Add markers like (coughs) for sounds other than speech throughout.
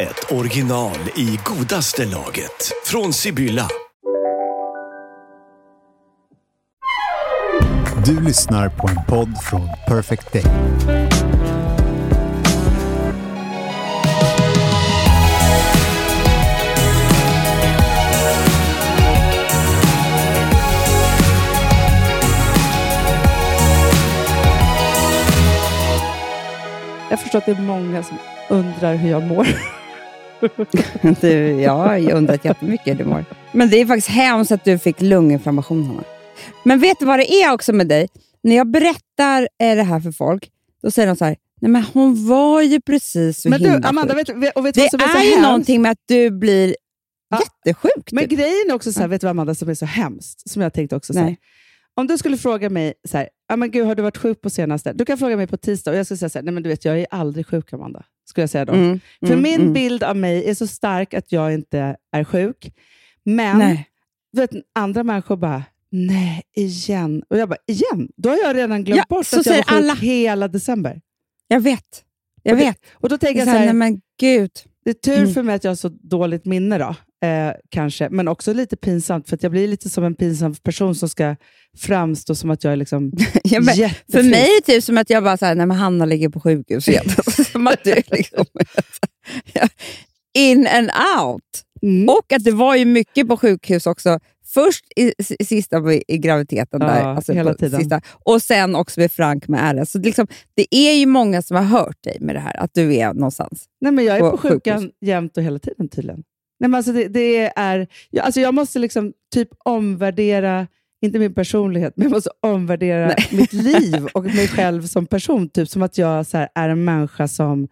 ett original i godaste laget. Från Sibylla. Du lyssnar på en podd från Perfect Day. Jag förstår att det är många som undrar hur jag mår. (laughs) Du, ja, jag har undrat jättemycket hur du mår. Men det är faktiskt hemskt att du fick lunginflammation, Hanna. Men vet du vad det är också med dig? När jag berättar eh, det här för folk, då säger de så här, nej men hon var ju precis så Men himla du, Amanda, sjuk. vet, vet Det är, är ju någonting med att du blir Ja. jättesjuk. Men typ. grejen är också så här, vet du vad Amanda, som är så hemskt? Som jag tänkte också så. Om du skulle fråga mig, så här, ah, men gud, har du varit sjuk på senaste? Du kan fråga mig på tisdag och jag skulle säga så här, nej men du vet, jag är aldrig sjuk Amanda. Skulle jag säga då. Mm, För mm, min mm. bild av mig är så stark att jag inte är sjuk. Men Nej. vet, andra människor bara, nej, igen. Och jag bara, igen? Då har jag redan glömt Ja, bort så att jag var sjuk alla. hela december. Jag vet. Jag vet. Och då tänker jag så här, nej men gud. Det är tur Mm. för mig att jag har så dåligt minne då, eh, kanske. Men också lite pinsamt, för jag blir lite som en pinsam person som ska framstå som att jag är liksom (laughs) Ja, men, för mig är det typ som att jag bara så här, nej men Hanna ligger på sjukhus igen. (laughs) (laughs) som att du liksom, in and out. Mm. Och att det var ju mycket på sjukhus också. Först i, i sista i, i graviditeten, Ja, där, alltså hela tiden. Sista, och sen också med Frank med RS. Så liksom, det är ju många som har hört dig med det här, att du är någonstans. Nej, men jag är på på sjukan sjukhus. jämt och hela tiden tydligen. Nej, men alltså det, det är, jag, alltså jag måste liksom typ omvärdera, inte min personlighet, men jag måste omvärdera (laughs) mitt liv och mig (laughs) själv som person. Typ som att jag så här, är en människa som...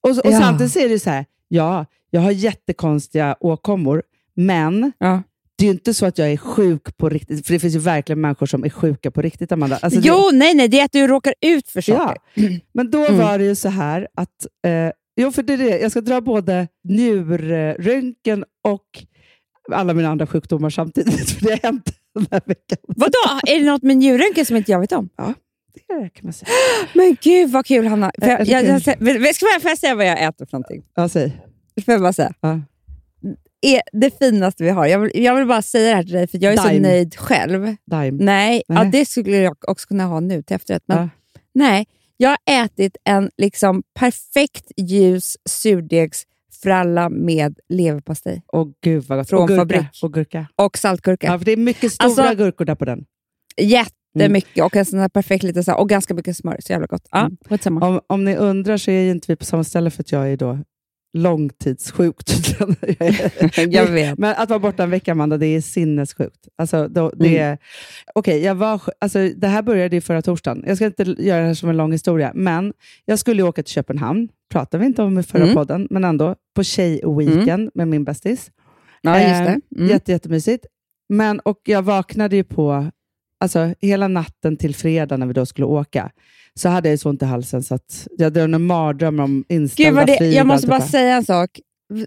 Och, och Ja. samtidigt är det så här, ja, jag har jättekonstiga åkommor, men Ja. det är ju inte så att jag är sjuk på riktigt. För det finns ju verkligen människor som är sjuka på riktigt, Amanda. Alltså det- jo, nej, nej, det är att du råkar ut för saker. Ja, men då Mm. var det ju så här att... Eh, jo, för det är det. Jag ska dra både njurröntgen och alla mina andra sjukdomar samtidigt. (laughs) För det har hänt den här veckan. Vadå? Är det något med njurröntgen som inte jag vet om? Det är det kan man säga. (gasps) Men gud vad kul Hanna. För jag, jag, jag, ska jag, får jag säga vad jag äter för någonting? Ja, säg. Får jag bara säga? Ja. Är det finaste vi har. Jag vill, jag vill bara säga det här till dig, för jag är så Daim. nöjd själv. Daim. Nej, Ja, Nej. det skulle jag också kunna ha nu till efterrätt. Men Ja. nej, jag har ätit en liksom perfekt ljus surdegsfralla med leverpastej Åh gud vad gott. Från och gurka. fabrik. Och gurka. och saltgurka. Ja, för det är mycket stora Alltså- gurkor där på den. Jättemycket och en sån här perfekt liten så här, och ganska mycket smör. Så jävla gott. Ja, Mm. Om, om ni undrar så är ju inte vi på samma ställe för att jag är då långtidssjuk. tydligen. (laughs) Jag (laughs) vet. Men att vara borta en vecka, Amanda, det är sinnessjukt. Alltså, då, det, Mm. är, okej, jag var, alltså, det här började ju förra torsdagen. Jag ska inte göra det här som en lång historia, men jag skulle ju åka till Köpenhamn. pratade vi inte om i förra Mm. podden, men ändå. På tjejweekend med min bästis. Ja, just det. Mm. Jätte, jättemysigt. Men, och jag vaknade ju på, alltså hela natten till fredag när vi då skulle åka, så hade jag ju så ont i halsen så att jag hade en mardröm om inställda Gud det, jag måste bara säga en sak.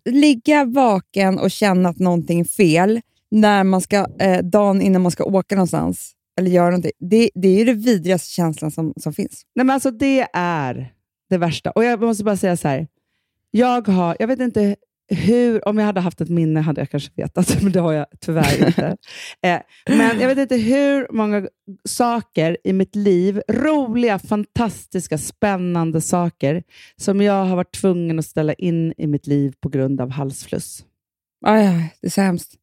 Ligga vaken och känna att någonting är fel när man ska, eh, dagen innan man ska åka någonstans eller göra någonting. Det, det är ju den vidrigaste känslan som, som finns. Nej, men alltså det är det värsta. Och jag måste bara säga så här. Jag har, jag vet inte hur, om jag hade haft ett minne hade jag kanske vetat, (laughs) men det har jag tyvärr inte. (laughs) eh, men jag vet inte hur många saker i mitt liv, roliga, fantastiska, spännande saker, som jag har varit tvungen att ställa in i mitt liv på grund av halsfluss. Aj, det är så hemskt.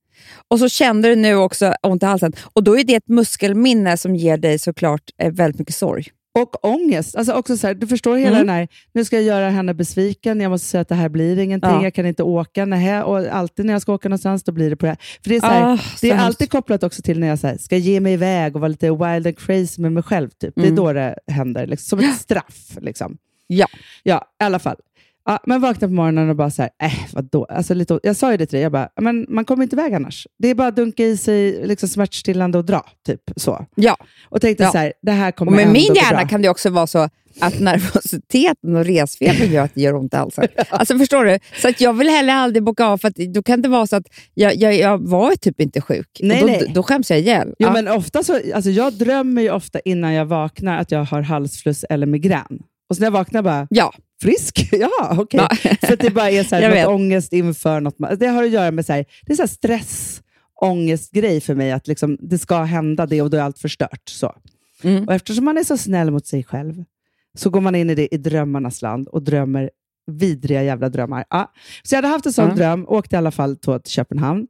Och så kände du nu också ont i halsen. Och då är det ett muskelminne som ger dig såklart eh, väldigt mycket sorg. Och ångest. Alltså också så här, du förstår hela Mm. den här, nu ska jag göra henne besviken, jag måste säga att det här blir ingenting, Ja. jag kan inte åka. Nähä, och alltid när jag ska åka någonstans, då blir det på det här. För det är, så här, Ah, det så är hemskt. alltid kopplat också till när jag så här, ska ge mig iväg och vara lite wild and crazy med mig själv. Typ. Det är Mm. då det händer, liksom, som ett (gasps) straff. Liksom. Ja. Ja, i alla fall. Ja, men vaknade på morgonen och bara så här, äh, vadå? Alltså lite, jag sa ju det till dig, jag bara, men man kommer inte iväg annars. Det är bara att dunka i sig liksom smärtstillande och dra, typ så. Ja, Och tänkte Ja. så här, det här kommer och med ändå min hjärna bra. kan det också vara så att nervositeten och resfeber gör att det gör ont i halsen. (laughs) Alltså förstår du? Så att jag vill heller aldrig boka av, för att då kan det vara så att jag, jag, jag var typ inte sjuk. Nej, och då, nej. då skäms jag ihjäl. Jo, Ja. men ofta så, alltså jag drömmer ju ofta innan jag vaknar att jag har halsfluss eller migrän. Och så när jag vaknar bara, ja. Frisk? (laughs) Ja, okej. Ja. För att det bara är så här, (laughs) något vet. ångest inför något. Det har att göra med så här, det är så här stress, ångestgrej för mig, att liksom, det ska hända det och då är allt förstört. Så. Mm. Och eftersom man är så snäll mot sig själv så går man in i det i drömmarnas land och drömmer vidriga jävla drömmar. Ja. Så jag hade haft en sån Ja. dröm, åkte i alla fall till Köpenhamn.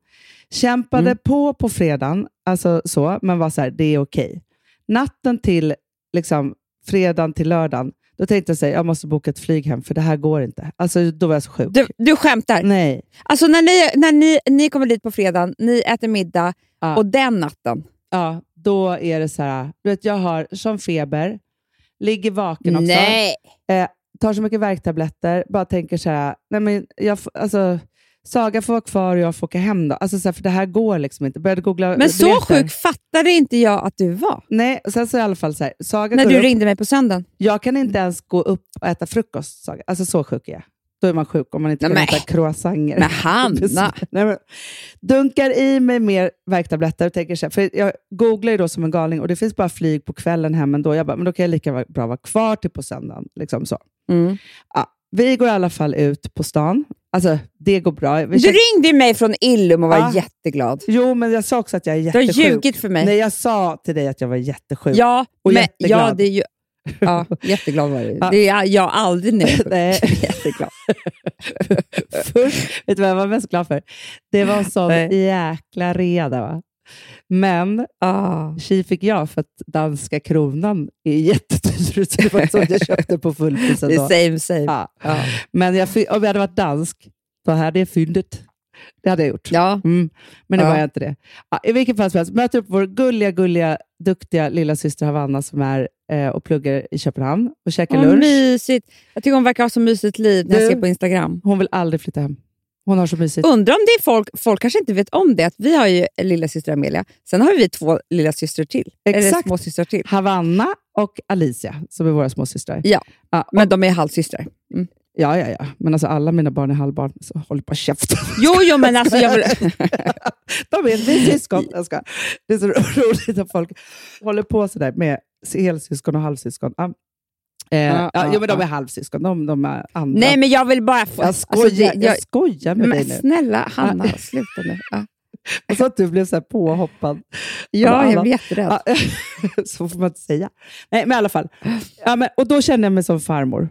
Kämpade Mm. på på fredagen, alltså så, men var så här, det är okej. Natten till liksom, fredagen till lördagen, då tänkte jag säga jag måste boka ett flyg hem, för det här går inte. Alltså, då var jag så sjuk. Du, du skämtar? Nej. Alltså när ni, när ni, ni kommer dit på fredagen, ni äter middag Ja. och den natten. Ja, då är det så här, du vet, jag har som feber, ligger vaken också. Nej! Eh, tar så mycket värktabletter, bara tänker så här, nej men jag, alltså, Saga får vara kvar och jag får åka hem då. Alltså så här, för det här går liksom inte. Började googla Men så biljetter. sjuk fattade inte jag att du var. Nej, sen så i alla fall så här, Saga När du upp, ringde mig på söndagen. jag kan inte ens gå upp och äta frukost, Saga. Alltså så sjuk är jag. Då är man sjuk om man inte Nej, kan äta croissanter. Men Hanna! (laughs) Nej, men, dunkar i mig mer värktabletter och tänker så här, för jag googlar ju då som en galning och det finns bara flyg på kvällen hem ändå. Jag bara, men då kan jag lika bra vara kvar till på söndagen. Liksom så. Mm. Ja, vi går i alla fall ut på stan. Alltså, det går bra. Du check- ringde mig från Illum och var Ja. jätteglad. Jo, men jag sa också att jag är Du har jättesjuk. ljugit för mig. Nej, jag sa till dig att jag var jättesjuk. Ja, Och men, jätteglad. ja, det är ju, ja, jätteglad var du. (laughs) Ja. Det är jag, jag aldrig nu. (laughs) Nej. Jätteglad. (laughs) Först, vet du vad jag var mest glad för? Det var sån Nej. jäkla reda. Va? Men Ah. tji fick jag för att danska kronan är jättedyr. Så det var så jag köpte på fullpris (laughs) Det ändå. är same same. Ja. Ja. Men jag, om jag hade varit dansk, då hade jag fyndet. Det hade jag gjort. Ja. Mm. Men nu Ja. var jag inte det. Ja, I vilket fall som helst, möter upp vår gulliga, gulliga, duktiga lilla syster Havanna som är eh, och pluggar i Köpenhamn och käkar Vad lunch. mysigt. Jag tycker hon verkar ha så mysigt liv när jag Du- ser på Instagram. Hon vill aldrig flytta hem. Hon har så mysigt. Undrar om det är folk, folk kanske inte vet om det, att vi har ju lilla syster Amelia. Sen har vi två lilla systrar till. Eller Exakt. småsystrar till. Havanna och Alicia, som är våra småsystrar. Ja, Ja, men de är halvsystrar. Mm. ja, ja, ja. Men alltså alla mina barn är halvbarn, så håll på käften. Jo, jo, men alltså jag vill... (laughs) De är vi syskon. Jag ska. Det är så roligt att folk håller på sådär med helsyskon och halvsyskon. Eh, Ja, ja, ja, men de är halvsyskon. De, de är andra. Nej, men jag vill bara få... jag skojar, alltså, det- jag, jag skojar med men dig nu. snälla Hanna, sluta nu. Ja, (laughs) Och så att du blev så här påhoppad. ja jag blir jätterädd. (laughs) Så får man inte säga. Nej, men i alla fall. Ja, men, och då kände jag mig som farmor.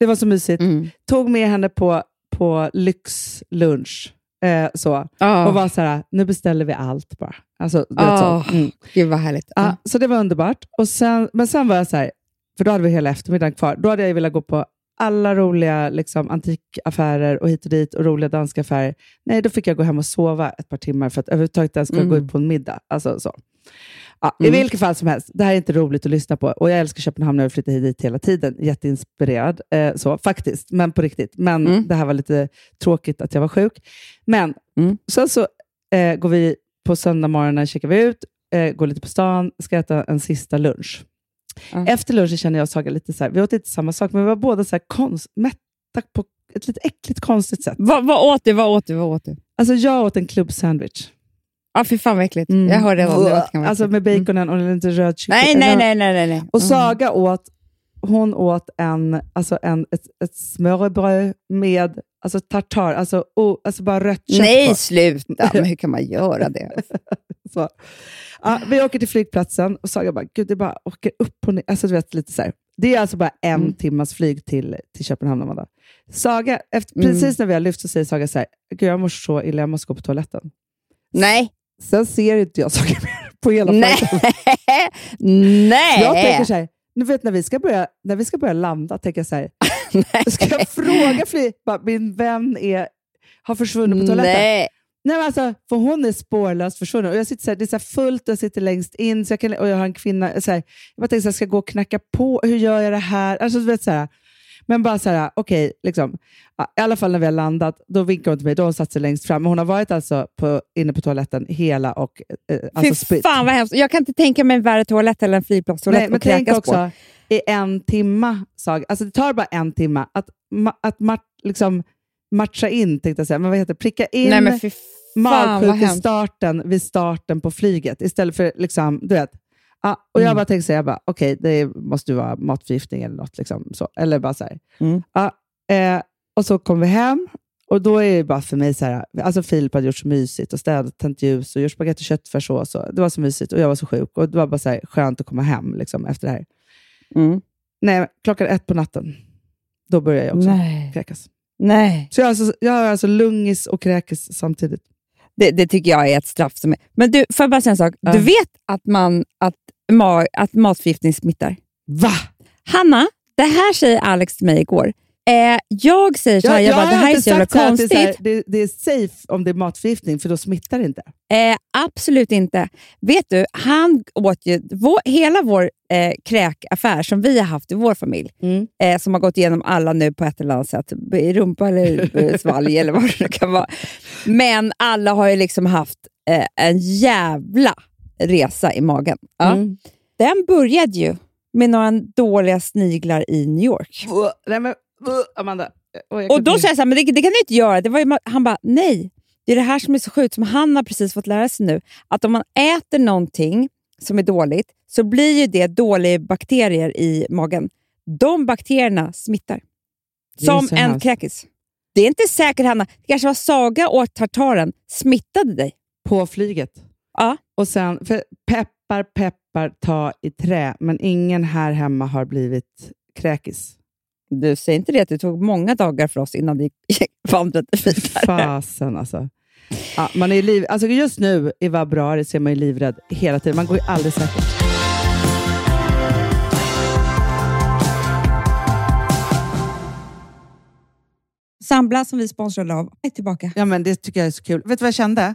Det var så mysigt. Mm. Tog med henne på, på lyxlunch. Eh, så. Oh, Och var så här, nu beställer vi allt bara. Alltså, du vet Ah. så. Mm. Gud vad härligt. Ja, så det var underbart. Och sen, men sen var jag så här, för då hade vi hela eftermiddagen kvar. Då hade jag velat gå på alla roliga liksom, antikaffärer och hit och dit och roliga danska affärer. Nej, då fick jag gå hem och sova ett par timmar för att överhuvudtaget ens kunna Mm. gå ut på en middag. Alltså, så. Ja, I Mm. vilket fall som helst, det här är inte roligt att lyssna på. Och jag älskar Köpenhamn och jag flyttar hit hela tiden. Jätteinspirerad, eh, så, faktiskt. Men på riktigt. Men Mm. det här var lite tråkigt att jag var sjuk. Men Mm. sen så eh, går vi på söndag morgonen, checkar vi ut, eh, går lite på stan, ska äta en sista lunch. Ja. Efter lunchen känner jag och Saga lite så här, vi åt inte samma sak, men vi var båda så här konst, mätta på ett lite äckligt konstigt sätt. Vad, vad åt du? Vad åt du? Vad åt du? Alltså jag åt en klubbsandwich. Ja, fy fan vad äckligt. Mm. Jag hör redan nu att det kan Alltså med baconen och lite röd kyckling. Nej, nej, nej. nej, nej, nej. Och Mm. Saga åt, hon åt en, alltså en, ett, ett smörrebröd med alltså tartar, alltså, oh, alltså bara rött kött Nej, på. sluta. (laughs) Men hur kan man göra det? Så. Ja, vi åker till flygplatsen och Saga bara, gud det bara åker upp och ner. Alltså, du vet, lite så här. Det är alltså bara en Mm. timmas flyg till, till Köpenhamn. Amanda. Saga, efter, Mm. precis när vi har lyft så säger Saga så här, gud jag mår så illa, jag måste gå på toaletten. Nej. Sen ser inte jag Saga mer på hela Nej. (laughs) Nej. Jag tänker så här, nu vet när vi ska börja, när vi ska börja landa, tänker jag så här, (laughs) ska jag fråga flyg, min vän är, har försvunnit på toaletten. Nej. Nej, men alltså, för hon är spårlöst försvunnen. Och jag sitter så här, det är så här fullt och jag sitter längst in så jag kan, och jag har en kvinna. Så här, jag bara tänker så här, ska jag gå och knacka på? Hur gör jag det här? Alltså, du vet, så här. Men bara så här, okej, liksom, ja, i alla fall när vi har landat, då vinkar hon till mig. Då har hon satt sig längst fram. Men hon har varit alltså på, inne på toaletten hela och eh, alltså Fy spytt. fan vad hemskt. Jag kan inte tänka mig en värre toalett eller en flygplatstoalett Nej, men tänk också på. i en timma, Saga. Alltså det tar bara en timma att, ma- att mat, liksom, matcha in, tänkte jag säga. Men vad heter? Pricka in Nej men magsjukestarten vid starten på flyget istället för liksom, du vet. Ja, och jag Mm. bara tänkte säga, okej, det måste vara matförgiftning eller något. Liksom, så. Eller bara så här. Mm. Ja, eh, och så kom vi hem och då är det bara för mig så här, alltså Filip hade gjort så mysigt och städat, tänt ljus och gjort spagetti och köttfärssås. och. Det var så mysigt och jag var så sjuk och det var bara så här, skönt att komma hem liksom, efter det här. Mm. Nej, klockan ett på natten, då började jag också Nej. kräkas. Nej. Så jag har alltså, jag har alltså lungis och kräkes samtidigt. Det, det tycker jag är ett straff. Som är. Men du, får jag bara säga en sak? Ja. Du vet att, man, att, ma, att matförgiftning smittar? Va? Hanna, det här säger Alex till mig igår. Eh, jag säger så här, jag, bara, det här är så jävla konstigt. Det är, här, det, det är safe om det är matförgiftning, för då smittar det inte. Eh, absolut inte. Vet du, han åt ju vår, hela vår eh, kräkaffär som vi har haft i vår familj, Mm. eh, som har gått igenom alla nu på ett eller annat sätt, i rumpa eller eh, (laughs) svalg eller vad det nu kan vara. Men alla har ju liksom haft eh, en jävla resa i magen. Ja. Mm. Den började ju med några dåliga sniglar i New York. Uh, Nej, men, Amanda. Jag Och kan då säger jag så här, men det, det kan du inte göra. Det var ju, han bara, nej. Det är det här som är så sjukt, som han har precis fått lära sig nu. Att om man äter någonting som är dåligt, så blir ju det dåliga bakterier i magen. De bakterierna smittar. Som en hemskt. kräkis. Det är inte säkert, Hanna. Det kanske var Saga åt tartaren. Smittade dig. På flyget. Ja. Och sen, för peppar, peppar, ta i trä. Men ingen här hemma har blivit kräkis. Du säger inte det att det tog många dagar för oss innan vi vandrade vidare. Fasen alltså. Ja, man är liv, alltså just nu i februari så är man ju livrädd hela tiden. Man går ju aldrig säkert. Sambla, som vi sponsrade av, är tillbaka. Ja, men det tycker jag är så kul. Vet du vad jag kände?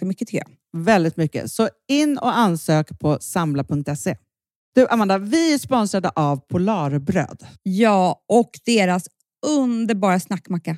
mycket tycker jag. Väldigt mycket. Så in och ansök på samla.se. Du Amanda, vi är sponsrade av Polarbröd. Ja, och deras underbara snackmacka.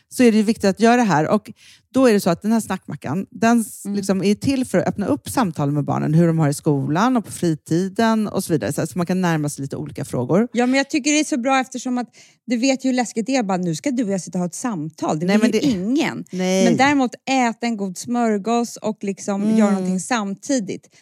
så är det viktigt att göra det här. Och då är det så att den här snackmackan, den s- liksom är till för att öppna upp samtal med barnen, hur de har i skolan och på fritiden och så vidare. Så, man kan närma sig lite olika frågor. Ja, men jag tycker det är så bra eftersom att du vet ju hur läskigt det är. Bara, nu ska du och jag sitta och ha ett samtal. Det Nej, vill ju det- ingen. Nej. Men däremot äta en god smörgås och liksom Mm. göra någonting samtidigt.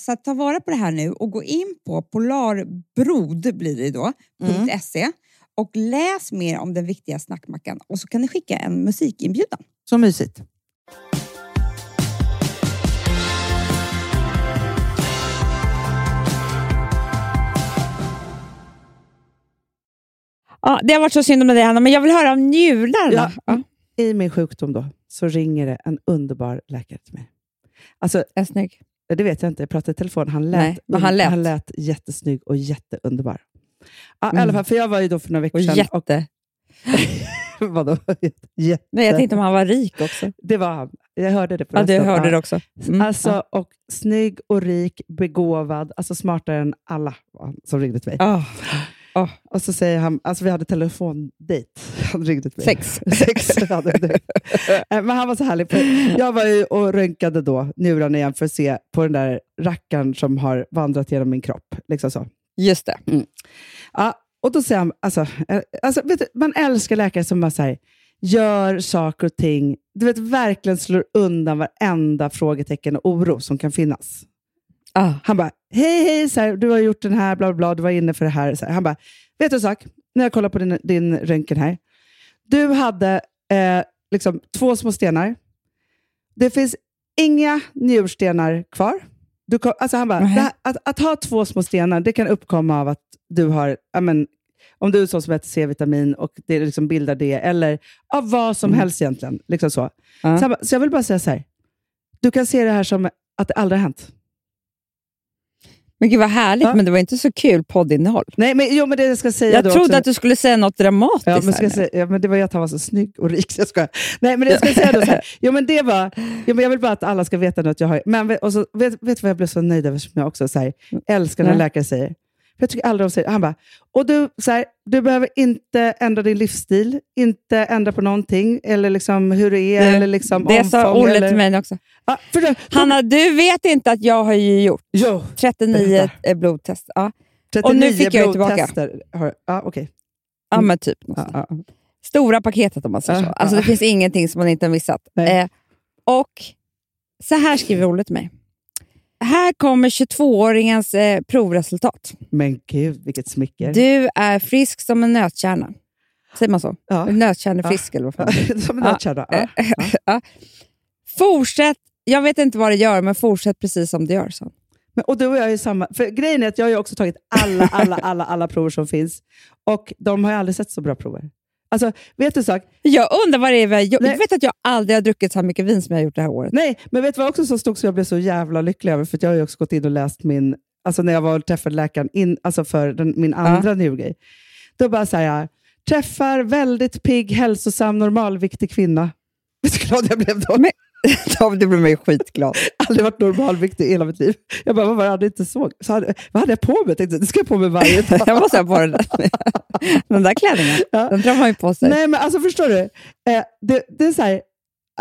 så ta vara på det här nu och gå in på polarbrod blir det då, Mm. .se och läs mer om den viktiga snackmackan och så kan ni skicka en musikinbjudan. Så mysigt. Ja, det har varit så synd om dig Hanna, men jag vill höra om njurarna. Ja. I min sjukdom då, så ringer det en underbar läkare till mig. Alltså, jag snygg? Det vet jag inte, jag pratade i telefon. Han lät, Nej, men han lät. han lät jättesnygg och jätteunderbar. Ja, Mm. fall, för jag var ju då för några veckor Och sedan... jätte. Och, (laughs) vadå? Jätte. Nej, jag tänkte om han var rik också. Det var han. Jag hörde det på Ja, du hörde det också. Mm. Alltså, och snygg och rik, begåvad, alltså smartare än alla som ringde till mig. Ah, Och så säger han, alltså vi hade telefondejt. (laughs) Han ringde till mig. sex. (laughs) Sex. Eh, Men han var så härlig. Jag var ju och röntgade då njurarna igen för att se på den där rackaren som har vandrat genom min kropp. Liksom så. Just det. Ja, och då säger han, alltså, eh, alltså vet du, man älskar läkare som bara så här, gör saker och ting, du vet verkligen slår undan varenda frågetecken och oro som kan finnas. Ah. Han bara, hej hej, så här, du har gjort den här, bla bla du var inne för det här. Så här. Han bara, vet du en sak? När jag kollar på din, din röntgen här. Du hade eh, liksom två små stenar. Det finns inga njurstenar kvar. Du, kom- alltså han bara, det här, att, att ha två små stenar, det kan uppkomma av att du har, ja, men, om du är så som äter C-vitamin och det liksom bildar det, eller av vad som Mm. helst egentligen. Liksom så. Ja. Så, bara, så jag vill bara säga så här, du kan se det här som att det aldrig har hänt. Men gud vad härligt, Ja. men det var inte så kul poddinnehåll. Nej, men, jo, men det jag ska säga Jag trodde också, att du skulle säga något dramatiskt. Ja, men, ska säga, ja, men det var ju att han var så snygg och rik, jag skojar. Nej, men det jag ska säga då så här, (laughs) jo, men det var, jo, men jag vill bara att alla ska veta att jag har... Men, vet- och så, vet, du vad jag blev så nöjd över, som jag också så här, älskar när Nej. läkare säger? För jag tycker aldrig de säger Han bara, och du, så här, du behöver inte ändra din livsstil, inte ändra på någonting, eller liksom hur du är, Du, eller liksom det sa omfång, Olle eller, till mig också. Ja, för då, Hanna, du vet inte att jag har ju gjort jo, 39 Berätta. eh, blodtest. Ja, 39 Och nu fick jag ju tillbaka. Har, ja, okej. ja men typ. Ja, ja. Stora paketet om man säger så. Alltså. Det finns ingenting som man inte har missat. Eh, och så här skriver Olle till mig. Här kommer 22-åringens eh, provresultat. Men gud, vilket smicker. Du är frisk som en nötkärna. Säger man så? ja. Nötkärnefrisk eller vad fan. (laughs) Som en Ja. nötkärna. Ja. (laughs) ja. Fortsätt, jag vet inte vad det gör, men fortsätt precis som det gör. Så. Men, och du och jag är samma. För grejen är att jag har ju också tagit alla, alla, alla, alla prover som finns. Och de har ju aldrig sett så bra prover. Alltså, vet du sak? Jag undrar vad det är vi har gjort. Du vet att jag aldrig har druckit så här mycket vin som jag har gjort det här året. Nej, men vet du vad också som stod som jag blev så jävla lycklig över? För jag har ju också gått in och läst min, alltså när jag var och träffade läkaren, in, alltså för den, min andra njurgrej. Då bara så här, träffar väldigt pigg, hälsosam, normalviktig kvinna. Vet (laughs) du glad jag blev då? Men- du blev mig skitglad. aldrig varit normalviktig i hela mitt liv. Jag bara, vad var det jag hade inte såg? Så hade, vad hade jag på mig? Jag tänkte, det ska jag på mig varje dag. (laughs) jag måste ha på den där. (laughs) Den där klänningen, Ja. den drar man ju på sig. Nej, men alltså förstår du? Eh, det, det är så här,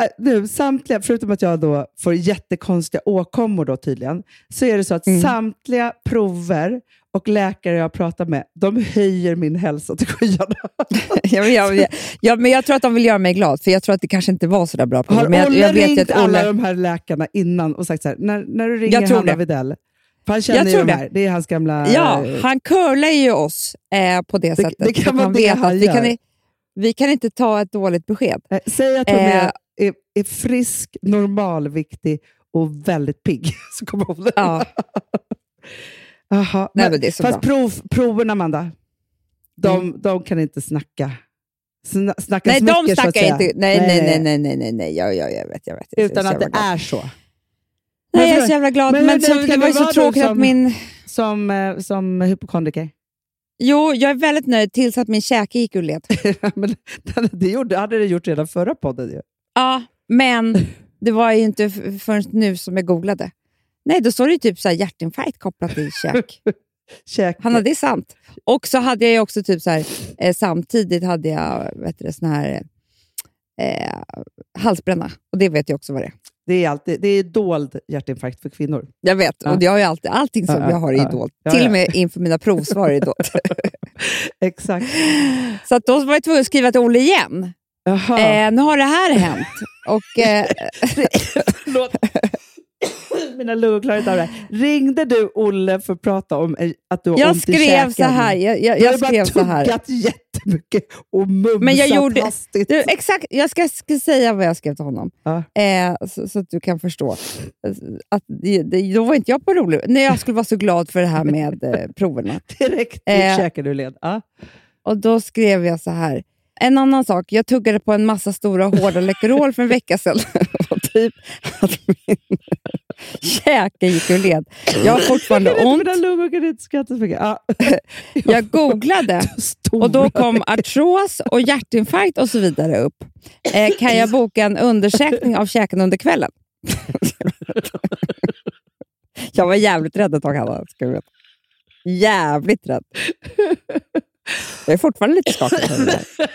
eh, nu, samtliga, förutom att jag då får jättekonstiga åkommor då tydligen, så är det så att Mm. samtliga prover och läkare jag pratar med, de höjer min hälsa till skyarna. (laughs) Ja, men jag, jag, ja, men jag tror att de vill göra mig glad, för jag tror att det kanske inte var så där bra. På Har jag, Olle jag vet ju ringt att alla Olle, de här läkarna innan och sagt så här, när, när du ringer Jag tror Hanna det. Han känner Jag ju de det. här, det är hans gamla... Ja, eh, han curlar ju oss eh, på det, sättet. det kan vara det han att vi kan, gör. vi kan inte ta ett dåligt besked. eh, Säg att hon Eh. är, är, är frisk, normalviktig och väldigt pigg, (laughs) så kommer hon. Ja. (laughs) Jaha, Nej, men, men fast bra. prov, proven, Amanda, de, de kan inte snacka. Sna, snacka Nej, de smicker, att snackar inte. Nej, nej, nej, nej, nej, nej, nej. Jag, jag, jag vet, jag vet. Jag Utan att det glad. är så. Nej, Men jag är så jävla glad. men Men, hur så, det kan var ju du så tråkigt som- att min... Som, eh, som hypokondriker. Jo, jag är väldigt nöjd tills att min käke gick ur led. (laughs) Men det- gjorde, hade det gjort redan förra podden. Ju. Ja, men det var ju inte förrän nu som jag googlade. Nej, då står det typ så här hjärtinfarkt kopplat till käk. (laughs) Käk. Hanna, det är sant. Och så hade jag också typ så här, eh, samtidigt hade jag vet du, sån här eh, halsbränna. Och det vet jag också vad det är. Det är, alltid, det är dold hjärtinfarkt för kvinnor. Jag vet, Ja. och jag har ju alltid, allting som Ja, ja, jag har är ja. dolt. Till och med inför mina provsvar är dolt. (laughs) Exakt. så att då var jag tvungen att skriva till Olle igen. Eh, nu har det här hänt. Och, eh. (laughs) (coughs) Mina lungor klarar inte av det. Ringde du Olle för att prata om att du har jag ont i skrev käken? så här. Jag, jag, Du har jag bara skrev så här. tuggat jättemycket och mumsat Men jag gjorde- hastigt. Du, exakt, jag ska, ska säga vad jag skrev till honom, Ja. eh, så, så att du kan förstå. Att det, då var inte jag på rolig. Nej, jag skulle vara så glad för det här med eh, (laughs) proverna. Direkt Eh. käken ur led. Ja. Och Då skrev jag så här. en annan sak. Jag tuggade på en massa stora hårda Läkerol för en vecka sedan. (laughs) typ att min käke gick ur led. Jag har fortfarande ont. Mina lungor kan inte skratta så mycket. Ja. (laughs) Jag googlade och då kom artros och hjärtinfarkt och så vidare upp. Eh, kan jag boka en undersökning av käken under kvällen? (laughs) jag var jävligt rädd ett tag, Hanna. Ska du veta. Jävligt rädd. Jag är fortfarande lite skakig.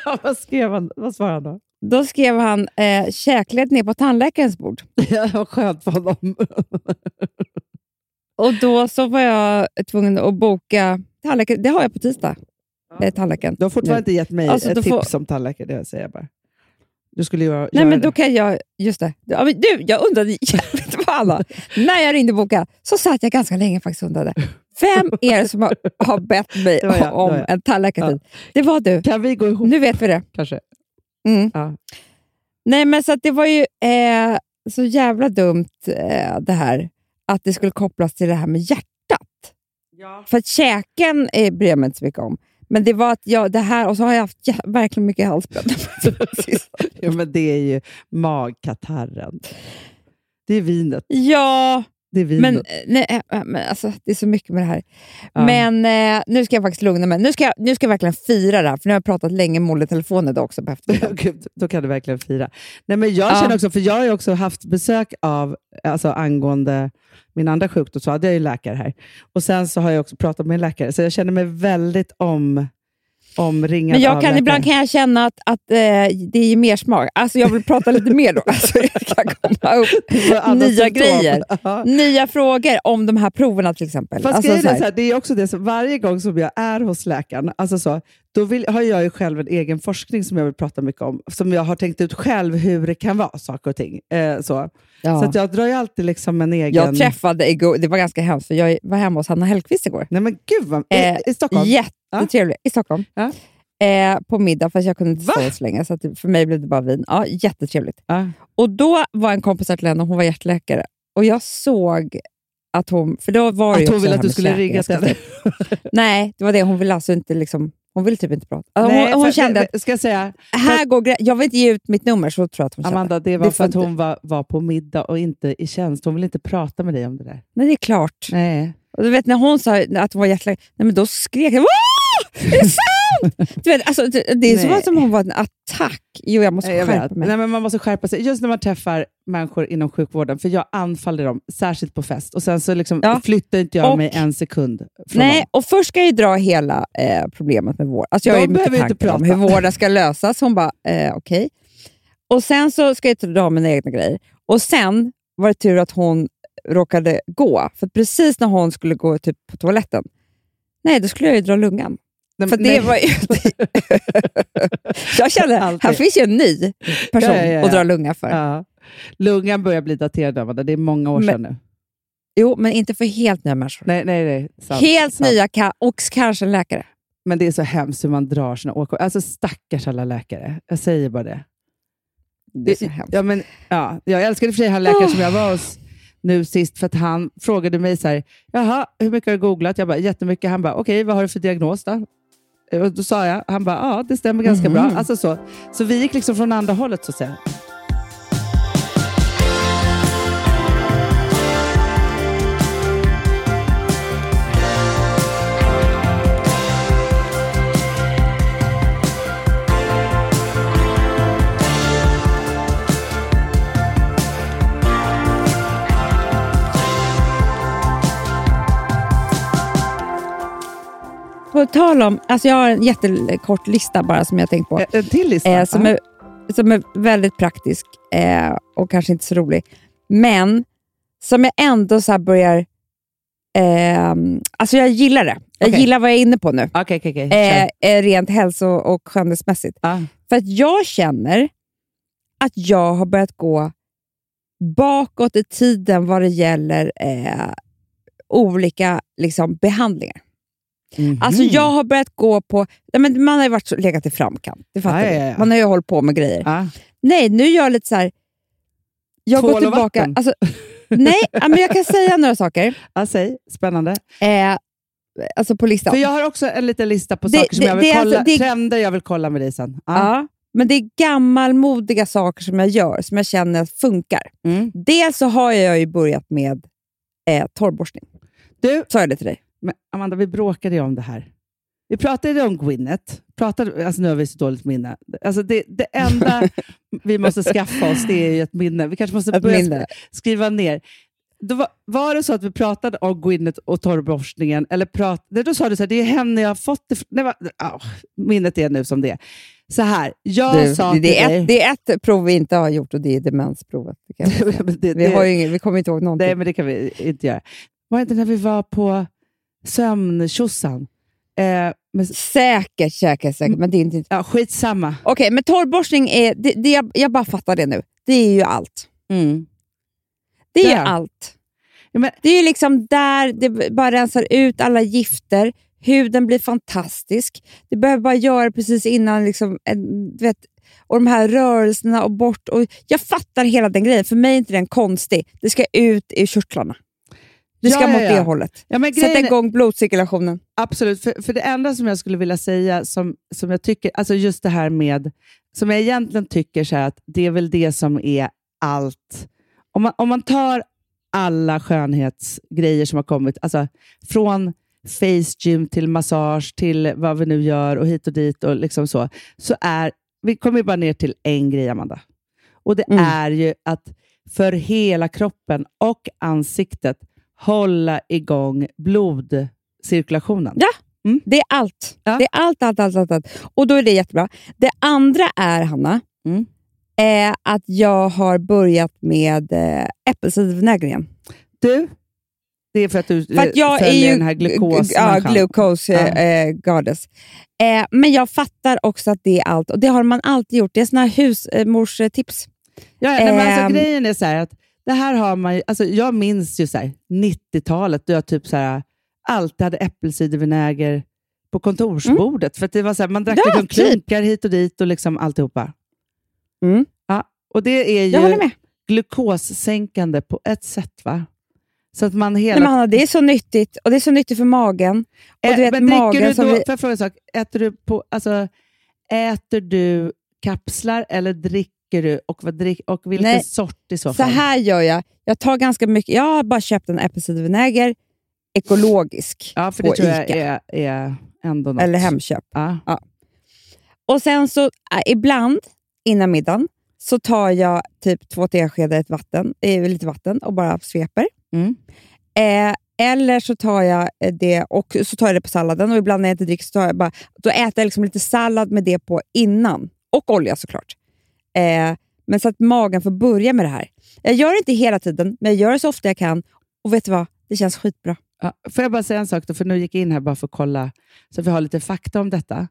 (laughs) vad skrev han? Vad svarade han då? Då skrev han eh, käkled ner på tandläkarens bord. (laughs) Ja, vad skönt för honom. (laughs) Och då så var jag tvungen att boka tandläkare. Det har jag på tisdag. Eh, tandläkaren. Du har fortfarande inte gett mig Alltså, ett då tips får- om tandläkare, det säger jag bara. Du skulle göra, Nej, men då det. kan jag... Just det. Ja, du, jag undrade (laughs) jävligt vad. När jag ringde bokade så satt jag ganska länge faktiskt undrade. Vem är det som har, har bett mig jag, om jag. en tandläkartid? Det var du. Kan vi gå ihop Nu vet vi det. kanske? Mm. Ja. Nej, men så det var ju eh, så jävla dumt eh, det här att det skulle kopplas till det här med hjärtat. För att käken eh, bryr jag mig inte så mycket om. Men det var att jag, det här, och så har jag haft jä- verkligen mycket halsbränna. (laughs) Ja, men det är ju magkatarren. Det är vinet. ja, Det är vinet. men, eh, nej, eh, men alltså, det är så mycket med det här. Ja. Men eh, nu ska jag faktiskt lugna mig. Nu ska jag, nu ska jag verkligen fira det här, för nu har jag pratat länge med Olle i telefon idag också på (laughs) eftermiddagen. Då kan du verkligen fira. Nej, men jag Ja. känner också, för jag har ju också haft besök av, alltså angående min andra sjukdom, så hade jag ju läkare här. Och sen så har jag också pratat med en läkare, så jag känner mig väldigt om, omringad Men jag kan, ibland kan jag känna att, att eh, det är mer smak. Alltså jag vill prata lite mer då. Alltså jag kan komma upp (laughs) nya grejer. (laughs) Nya frågor om de här proverna till exempel. Fast alltså, här, så här, det är också det som varje gång som jag är hos läkaren, alltså så, då vill, har jag ju själv en egen forskning som jag vill prata mycket om, som jag har tänkt ut själv hur det kan vara, saker och ting. Eh, så ja. så att jag drar ju alltid liksom en egen... Jag träffade igår, det var ganska hemskt, för jag var hemma hos Hanna Hellquist igår. Nej men gud, vad, Eh, i, i Stockholm? Jättetrevlig. I Stockholm. Ja. Eh, på middag, fast jag kunde inte stå så länge. Så att för mig blev det bara vin. Ja, jättetrevligt. Ja. Och då var en kompis till henne, hon var hjärtläkare. Och jag såg att hon... För då var Att hon ville att du skulle ringa till henne. Nej, det var det. Hon ville alltså inte liksom... Hon ville typ inte prata. Alltså, Nej, hon hon för- kände att Ska jag säga, här går grä- Jag vill inte ge ut mitt nummer, så tror jag att hon kände. Amanda, det var Det för att hon var, var på middag och inte i tjänst. Hon ville inte prata med dig om det där. Men det är klart. Nej. Och du vet när hon sa att hon var hjärtläkare, nej, men då skrek jag Åh! Är det sant? du vet, alltså, det, det är som att hon var en attack. Jo, jag måste skärpa mig. Nej, men man måste skärpa sig. Just när man träffar människor inom sjukvården, för jag anfaller dem, särskilt på fest. Och Sen så liksom Ja. flyttar inte jag Och- mig en sekund från Nej, dem. och först ska jag ju dra hela eh, problemet med vård. Alltså jag De har ju mycket tankar om hur vården ska lösas. Hon bara, eh, okej. Och sen så ska jag dra mina egna grejer. Och sen var det tur att hon råkade gå. För precis när hon skulle gå typ på toaletten, nej, då skulle jag ju dra lungan. Nej, För det var ju... (laughs) jag kände, Alltid. här finns ju en ny person Ja, ja, ja, att dra lunga för. Ja. Lungan börjar bli daterad, Amanda. Det är många år Men- sedan nu. Jo, men inte för helt nya människor. Nej, nej, nej. Sant, helt sant. nya och kanske en läkare. Men det är så hemskt hur man drar sina åkor. Alltså stackars alla läkare. Jag säger bara det. Det är så hemskt. Ja, men, ja, jag älskade för sig han läkaren som jag var hos nu sist, för att han frågade mig så här, jaha, hur mycket har du googlat? Jag bara, jättemycket. Han bara, okej, vad har du för diagnos då? Och då sa jag, han bara, ja, det stämmer ganska bra. Alltså så. så vi gick liksom från andra hållet så att säga. På tal om, alltså jag har en jättekort lista bara som jag tänkt på. En- En till lista. Eh, som, är, som är väldigt praktisk eh, och kanske inte så rolig. Men som jag ändå så börjar... Eh, alltså jag gillar det. Jag Okej. gillar vad jag är inne på nu. Okej, okej, okej. Eh, eh, rent hälso och skönhetsmässigt. Ja. För att jag känner att jag har börjat gå bakåt i tiden vad det gäller eh, olika liksom, behandlingar. Mhm. Alltså jag har börjat gå på... Men man har ju varit så, legat i framkant. Det fattar Ja, vi. ja, ja. Man har ju hållit på med grejer. Ja. Nej, nu gör jag lite så här... Jag går Tvål och tillbaka... vatten. Alltså, nej, men jag kan säga några saker. Ja, säg. Spännande. Eh, alltså på listan. För jag har också en liten lista på Det- saker som det- jag vill är kolla, alltså- det- trender jag vill kolla med dig sen. Ja. Ja, men det är gammalmodiga saker som jag gör, som jag känner funkar. Mm. Dels så har jag ju börjat med eh, torrborstning. Du, Sa jag det till dig? Men Amanda, vi bråkade ju om det här. Vi pratade om Gwyneth. Pratade, alltså nu har vi så dåligt minne. Alltså det, det enda (laughs) vi måste skaffa oss det är ju ett minne. Vi kanske måste börja skriva ner. Var, var det så att vi pratade om Gwyneth och torrborstningen? Eller prat, nej, då sa du så här, det är henne jag har fått det nej, va, ah, Minnet är nu som det är. Så här, jag Du, sa det, till är dig... ett, det är ett prov vi inte har gjort och det är demensprovet. Det (laughs) det, Vi, har ingen, vi kommer inte ihåg någonting. Nej, men det kan vi inte göra. Var det inte när vi var på sömntjosan? Eh, men, Säkert, säkert, säkert. Men det är inte... ja, skitsamma. Okej, men torrborstning är... Det, det, jag, jag bara fattar det nu. Det är ju allt. Mm. Det är ju Där. allt. Ja, men, Det är ju liksom där det bara rensar ut alla gifter. Huden blir fantastisk. Det behöver bara göra precis innan. Liksom, en, du vet, och de här rörelserna och bort. Och jag fattar hela den grejen. För mig är inte den konstig. Det ska ut i körtlarna. Det ska Ja, ja, mot ja. det hållet. ja, men Sätta igång blodcirkulationen. Absolut, för, för det enda som jag skulle vilja säga, som, som jag tycker, alltså just det här med, som jag egentligen tycker så här att det är väl det som är allt. Om man, om man tar alla skönhetsgrejer som har kommit, alltså från face gym till massage till vad vi nu gör och hit och dit och liksom så, så är, vi kommer bara ner till en grej, Amanda. Och det Mm. är ju att för hela kroppen och ansiktet hålla igång blodcirkulationen. Ja. Det är allt. Ja. Det är allt, allt, allt, allt, allt. Och då är det jättebra. Det andra är, Hanna, Mm. är att jag har börjat med eh, äppelcidervinäger igen. Du, det är för att du För att jag är följer ju den här glukos ja, glucose Ja. eh, goddess. Eh, men jag fattar också att det är allt. Och det har man alltid gjort. Det är såna här husmorstips. Ja, nej, men alltså, Ehm. grejen är så här att det här har man alltså, jag minns ju så här, 90-talet då jag typ så här, alltid hade äppelcidervinäger på kontorsbordet. För att det var så här, man drack Ja, liksom typ. klunkar hit och dit och liksom alltihopa. Mm. Ja, och det är ju glukossänkande på ett sätt. va? Så att man hela Nej, men Hanna, det är så nyttigt. Och det är så nyttigt för magen. Och Ä- du vet, men dricker magen du som då, vi- Får jag fråga en sak? Äter du, på, alltså, äter du kapslar eller dricker du? Och, vad drick, och vilken Nej. sort i så Så fall? här gör jag. Jag tar ganska mycket. Jag har bara köpt en äppelcidervinäger ekologisk ja, för på det tror jag Ica. är, är ändå något. eller Hemköp. Ja. Och sen så äh, ibland innan middagen så tar jag typ två teskedar vatten, eh, lite vatten och bara sveper. Mm. Eh, eller så tar jag eh, det och så tar jag det på salladen och ibland när jag inte dricker så tar jag bara, då äter jag liksom lite sallad med det på innan. Och olja såklart. Eh, men så att magen får börja med det här. Jag gör det inte hela tiden, men jag gör det så ofta jag kan. Och vet du vad? Det känns skitbra. Ja, får jag bara säga en sak då? För nu gick jag in här bara för att kolla, så vi har lite fakta om detta.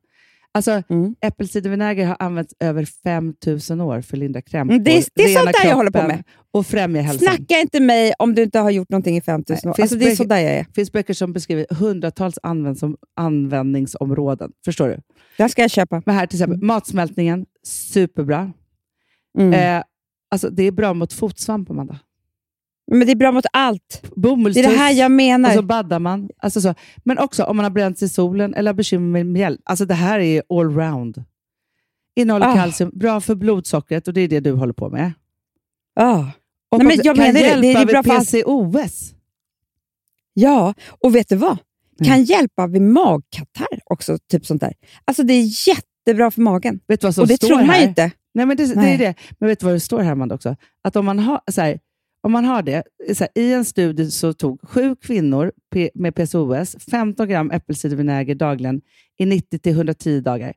Alltså, Mm. äppelcidervinäger har använts över 5000 år för att lindra krämpor, Mm, det är- det är sånt där jag håller på med. och främja hälsan. Snacka inte mig om du inte har gjort någonting i 5000 Nej, år. finns Alltså, det är böcker- så där jag är. Finns böcker som beskriver hundratals används- användningsområden. Förstår du? Det ska jag köpa. Men här till exempel, matsmältningen, superbra. Mm. Eh, alltså, det är bra mot fotsvamp, Amanda. Men det är bra mot allt. Det är det här jag menar. Och så baddar man. Alltså så. Men också om man har bränt sig i solen eller har bekymmer med mjäll. Alltså det här är allround. Innehåller Ah. kalcium, bra för blodsockret och det är det du håller på med. Ah. Och Nej, men jag kan menar det. hjälpa Det är vid bra allt. PCOS. Ja, och vet du vad? Mm. Kan hjälpa vid magkatarr också. Typ sånt där. Alltså det är jättebra för magen. Vet du vad som Och det står tror man här? inte. Nej, men det, det Nej. är det. Men vet du vad det står här, Amanda, också? Att om man har, så här, om man har det, här, i en studie så tog sju kvinnor med PCOS 15 gram äppelcidervinäger dagligen i 90-110 dagar.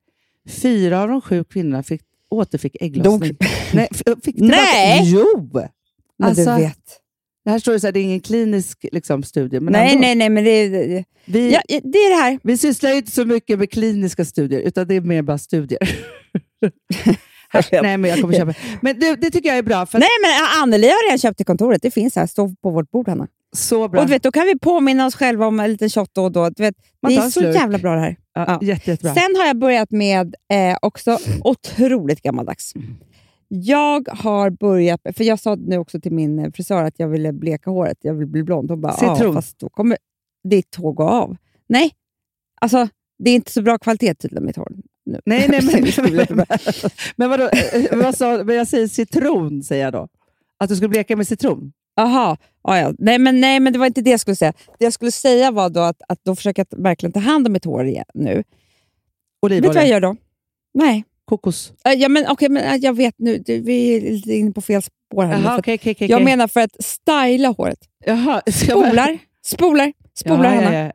Fyra av de sju kvinnorna fick, återfick ägglossning. Nej! f- Fick Nej! Jo! Men Alltså, du vet. Det här står det så här, det är ingen klinisk liksom, studie, men nej, ändå. nej, nej, men det, det, Vi, ja, det är det här. vi sysslar ju inte så mycket med kliniska studier, utan det är mer bara studier. (laughs) nej, men jag kommer köpa. Men du, det tycker jag är bra. För Nej, men Anneli har redan köpt till kontoret. Det finns här. Står på vårt bord, Hanna. Så bra. Och du vet, då kan vi påminna oss själva om en liten shot då och då. Du vet, Man det är så jävla bra det här. ja, ja. Jätte, jättebra. Sen har jag börjat med eh, också otroligt gammaldags. Jag har börjat, för jag sa nu också till min eh, frisör att jag ville bleka håret, jag vill bli blond. Hon bara, ja, Citron. fast då kommer ditt hår gå av. Nej, alltså det är inte så bra kvalitet tydligen mitt hår. Nu. Nej, nej, (laughs) men, (laughs) men vadå? eh, Vad sa, men jag säger citron, säger jag då. Att du skulle bleka med citron? Jaha, ja, ja. Nej, men, nej, men det var inte det jag skulle säga. Det jag skulle säga var då att, att då försöka att verkligen ta hand om mitt hår igen nu. Vet du vad jag Olivolja? gör då? Nej. Kokos? Äh, Ja, men, okej, men, äh, jag vet nu, det, vi är lite inne på fel spår här. att okej, okej, okej. Jag menar för att styla håret. Jaha, (laughs) jag- Spolar, spolar, spolar Ja, ja, Hanna. ja.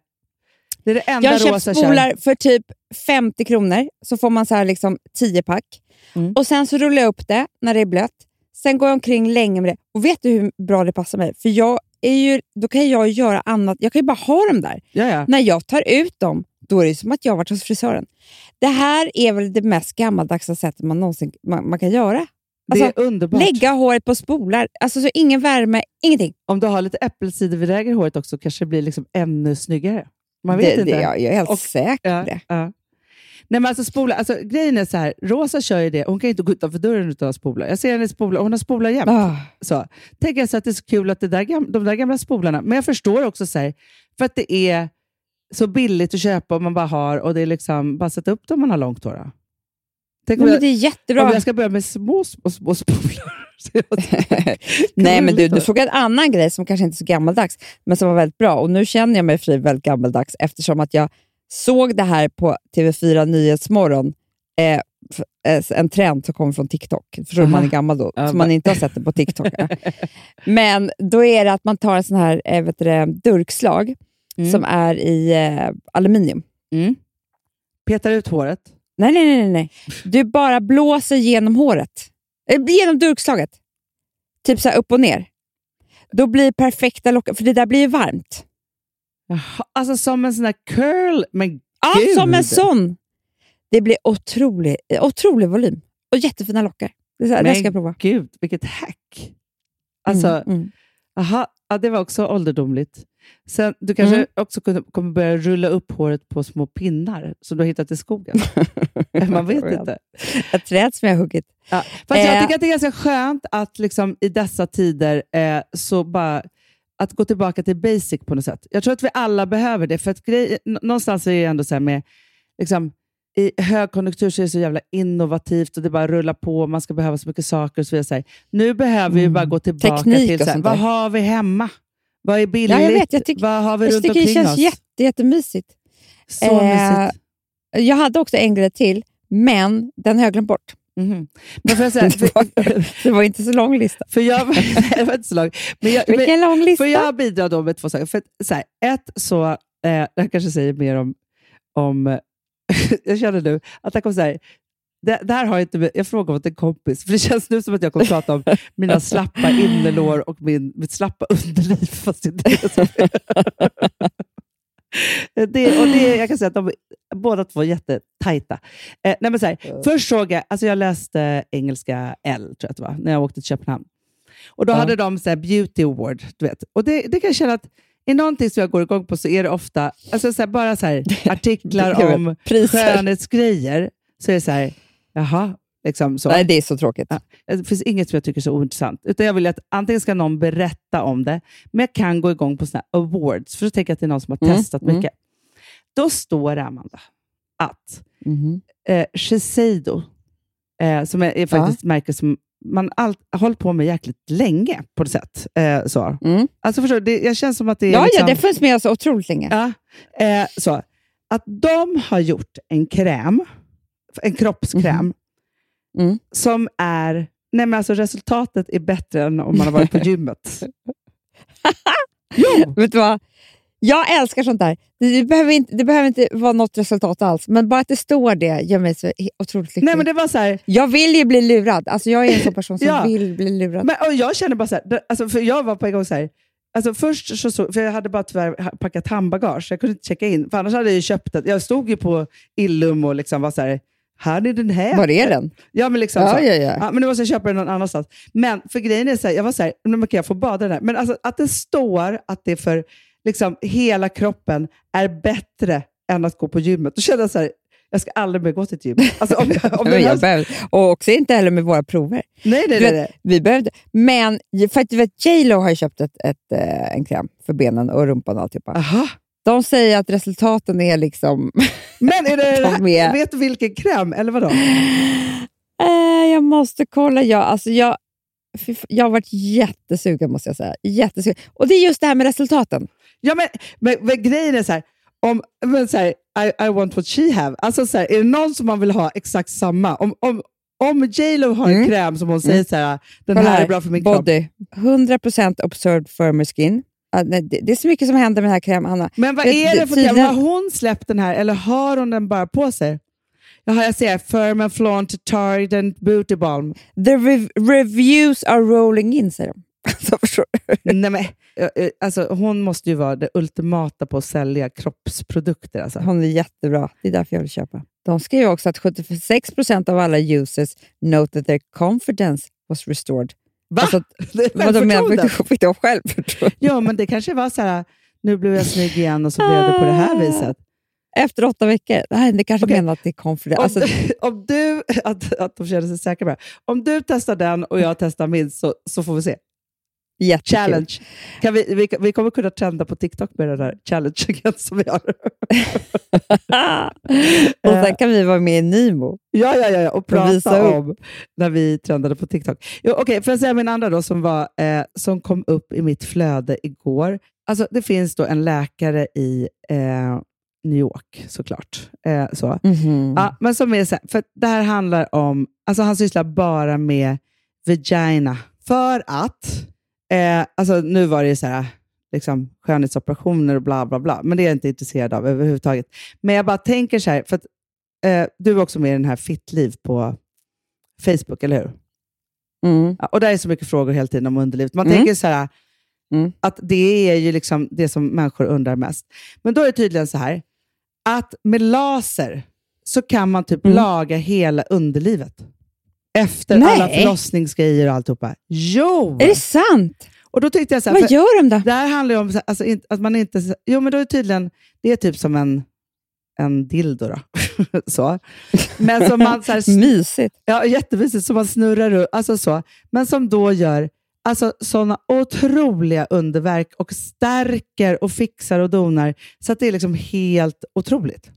Det är det enda Jag har köpt rosa kör. spolar för typ 50 kronor, så får man så här liksom 10 pack. Mm. Och Sen så rullar jag upp det när det är blött. Sen går jag omkring länge med det. Och vet du hur bra det passar mig? För jag är ju, Då kan jag göra annat. Jag kan ju bara ha dem där. Ja, ja. När jag tar ut dem, då är det som att jag varit hos frisören. Det här är väl det mest gammaldags sättet man någonsin man, man kan göra. Det Alltså, är underbart. Lägga håret på spolar. Alltså så ingen värme, ingenting. Om du har lite äppelcidervinäger i håret också kanske det blir liksom ännu snyggare. Man vet det, inte. Det, jag, jag är helt Och- säker på det. ja. Nej, men alltså spola, alltså, grejen är så här, Rosa kör ju det. Hon kan inte gå utanför dörren utan att spola. Jag ser henne spola, hon har spolar jämt. Ah. Så. Tänker jag så att det är så kul att det där, de där gamla spolarna, men jag förstår också så här, för att det är så billigt att köpa om man bara har och det är liksom, bara sätta upp dem om man har långt hår. Tänk om, Nej, men jag, det är jättebra. om jag ska börja med små, små, små spolar. (laughs) (laughs) Nej, men du, du såg en annan grej som kanske inte är så gammaldags, men som var väldigt bra. Och Nu känner jag mig fri väldigt gammaldags eftersom att jag såg det här på TV4 Nyhetsmorgon. Eh, eh, en trend som kommer från TikTok. Förstår du, man är gammal då, Ja, så man inte har sett det på TikTok. (laughs) men då är det att man tar en sån här eh, vet du, durkslag Mm. som är i eh, aluminium. Mm. Petar ut håret. Nej, nej, nej, nej. Du bara blåser genom håret. Eh, genom durkslaget. Typ så upp och ner. Då blir perfekta lockar, för det där blir varmt. Alltså som en sån här curl. Men Ja, Gud. som en sån. Det blir otrolig, eh, otrolig volym och jättefina lockar. Det, här, det Men ska jag prova. gud, vilket hack. Alltså, Mm, mm. Aha, ja, det var också ålderdomligt. Sen, du kanske Mm. också kommer börja rulla upp håret på små pinnar som du har hittat i skogen. (laughs) Man vet inte. Ett träd som jag har huggit. Ja. Fast jag Eh. tycker att det är ganska skönt att liksom, i dessa tider eh, så bara att gå tillbaka till basic på något sätt. Jag tror att vi alla behöver det. För att grej, någonstans är det ändå så här med liksom, i högkonjunktur så är det så jävla innovativt och det bara rullar på. Man ska behöva så mycket saker och så vidare. Nu behöver vi bara gå tillbaka Mm. Teknik till så här, vad har vi hemma? Vad är billigt? Ja, jag vet. Jag tycker- vad har vi Jag runt tycker det omkring känns oss? jätte, jättemysigt. Så Eh, mysigt. Jag hade också en grej till, men den har jag glömt bort. Mhm. Men jag säga, (laughs) för, Det var inte så lång lista. för jag, (laughs) det var inte så långt. Men jag, men, Vilken lång lista. Får jag bidra då med två saker? För så här, ett, så, eh, det här kanske säger mer om... om (laughs) jag känner nu att det kommer så här, det, det här har jag inte Jag frågar åt en kompis, för det känns nu som att jag kommer prata om mina slappa innerlår och min, mitt slappa underliv. Fast det är det (laughs) det, och det, jag kan säga att de båda två är jättetajta. Eh, nej men så här, Först såg jag, alltså jag läste engelska L, tror jag att det var, när jag åkte till Köpenhamn. Och Då Ja. hade de så beauty award. Du vet. Och det, det kan jag känna att är någonting som jag går igång på så är det ofta alltså så här, bara så här, (laughs) artiklar om skönhetsgrejer. Så är det så här, jaha, liksom så. Nej, det är så tråkigt. Ja. Det finns inget som jag tycker är så ointressant. Utan jag vill att antingen ska någon berätta om det, men jag kan gå igång på såna awards, för då tänker jag att det är någon som har Mm, testat mm. mycket. Då står det, Amanda, att Mhm. eh, Shiseido, eh, som är, är faktiskt ett märke som man har hållit på med jäkligt länge på något sätt. Eh, så. Mm. Alltså förstår det, jag känns som att det är... Ja, liksom, ja, det finns med så otroligt länge. Ja, eh, så. Att de har gjort en kräm, en kroppskräm, Mm. som är... Nej, men alltså resultatet är bättre än om man har varit på (laughs) gymmet. (laughs) jo! Vet du vad? Jag älskar sånt där. Det behöver, inte, det behöver inte vara något resultat alls, men bara att det står det gör mig så otroligt lycklig. Nej, men det var så här, Jag vill ju bli lurad. Alltså, jag är en sån (laughs) person som Ja. vill bli lurad. men, och jag känner bara så här, alltså, för jag var på en gång så här, alltså först så, så för jag hade bara tyvärr packat handbagage, så jag kunde inte checka in, för annars hade jag ju köpt det. Jag stod ju på Illum och liksom var så här, här är den här. Var är den? Ja, men liksom så. Ja, ja, ja. Ja, men nu måste jag köpa den någon annanstans. Men för grejen är så här, jag var så här, men kan jag få bada där? Men alltså, att det står att det för liksom, hela kroppen är bättre än att gå på gymmet. Då kände jag så här, jag ska aldrig mer gå till ett gym. Alltså, om (laughs) jag, om jag, jag behöver, och också inte heller med våra prover. nej, nej, nej, vet, nej. Vi behövde, men för att du vet, J Lo har ju köpt ett, ett, eh, en kräm för benen och rumpan och alltihopa. Aha. De säger att resultaten är liksom... Men är det, (laughs) De är- vet du vilken kräm, eller vadå? Eh, jag måste kolla. Jag, alltså jag, jag har varit jättesugen, måste jag säga. Jättesugen. Och det är just det här med resultaten. Ja, men, men, men grejen är så här, om, men så här I, I want what she have. Alltså så här, är det någon som man vill ha exakt samma? Om, om, om J Lo har en Mm. kräm som hon säger så här, den Kolla här är bra för min kropp. Body. 100% observed firmer skin. Ah, det, är så mycket som händer med den här krämen, Anna. Men vad är det för kräm? Har hon släppt den här eller har hon den bara på sig? Jaha, jag ser Firm and Flaunt Tardent Beauty Balm. The rev- reviews are rolling in, säger de. (laughs) Alltså, förstår du? Nej, men, eh, eh, alltså, hon måste ju vara det ultimata på att sälja kroppsprodukter. Alltså. Hon är jättebra. Det är därför jag vill köpa. De skriver också att 76% av alla users note that their confidence was restored. Va? Alltså, (laughs) vad de menar, fick de- självförtroende? (laughs) Ja, men det kanske var så här, nu blev jag snygg igen och så blev det på det här viset. Efter åtta veckor? Nej, det kanske Okej. menar att det är confidence. Om, Alltså, om du, att, att de känner sig säkra på det. Om du testar den och jag testar min så, så får vi se. Jättekul. Challenge. Kan vi, vi, vi kommer kunna trenda på TikTok med den där challengen som vi har. (laughs) och sen kan vi vara med i Nimo. Ja, ja, ja, och Och prata upp. om när vi trendade på TikTok. Jo, Okej, får jag säga min andra då som, var, eh, som kom upp i mitt flöde igår. Alltså, det finns då en läkare i eh, New York såklart. Eh, så. Mhm. Ja, men som är så här, för det här handlar om, alltså han sysslar bara med vagina. För att, eh, alltså nu var det så här, liksom skönhetsoperationer och bla bla bla, men det är jag inte intresserad av överhuvudtaget. Men jag bara tänker så här, för att eh, du är också med i den här Fittliv på Facebook, eller hur? Mm. Ja, och där är så mycket frågor hela tiden om underlivet. Man Mm. tänker så här, Mm. att det är ju liksom det som människor undrar mest. Men då är det tydligen så här, att med laser så kan man typ Mm. laga hela underlivet. Efter Nej. alla förlossningsgrejer och alltihopa. Jo! Är det sant? Och då tyckte jag så här, Vad gör de då? det här handlar ju om alltså, att man inte... Jo, men då är det tydligen, det är typ som en, en dildo då. (laughs) så. Men som man så här, (laughs) Mysigt. Ja, jättemysigt. Som man snurrar runt. Alltså så. Men som då gör alltså, sådana otroliga underverk och stärker och fixar och donar. Så att det är liksom helt otroligt.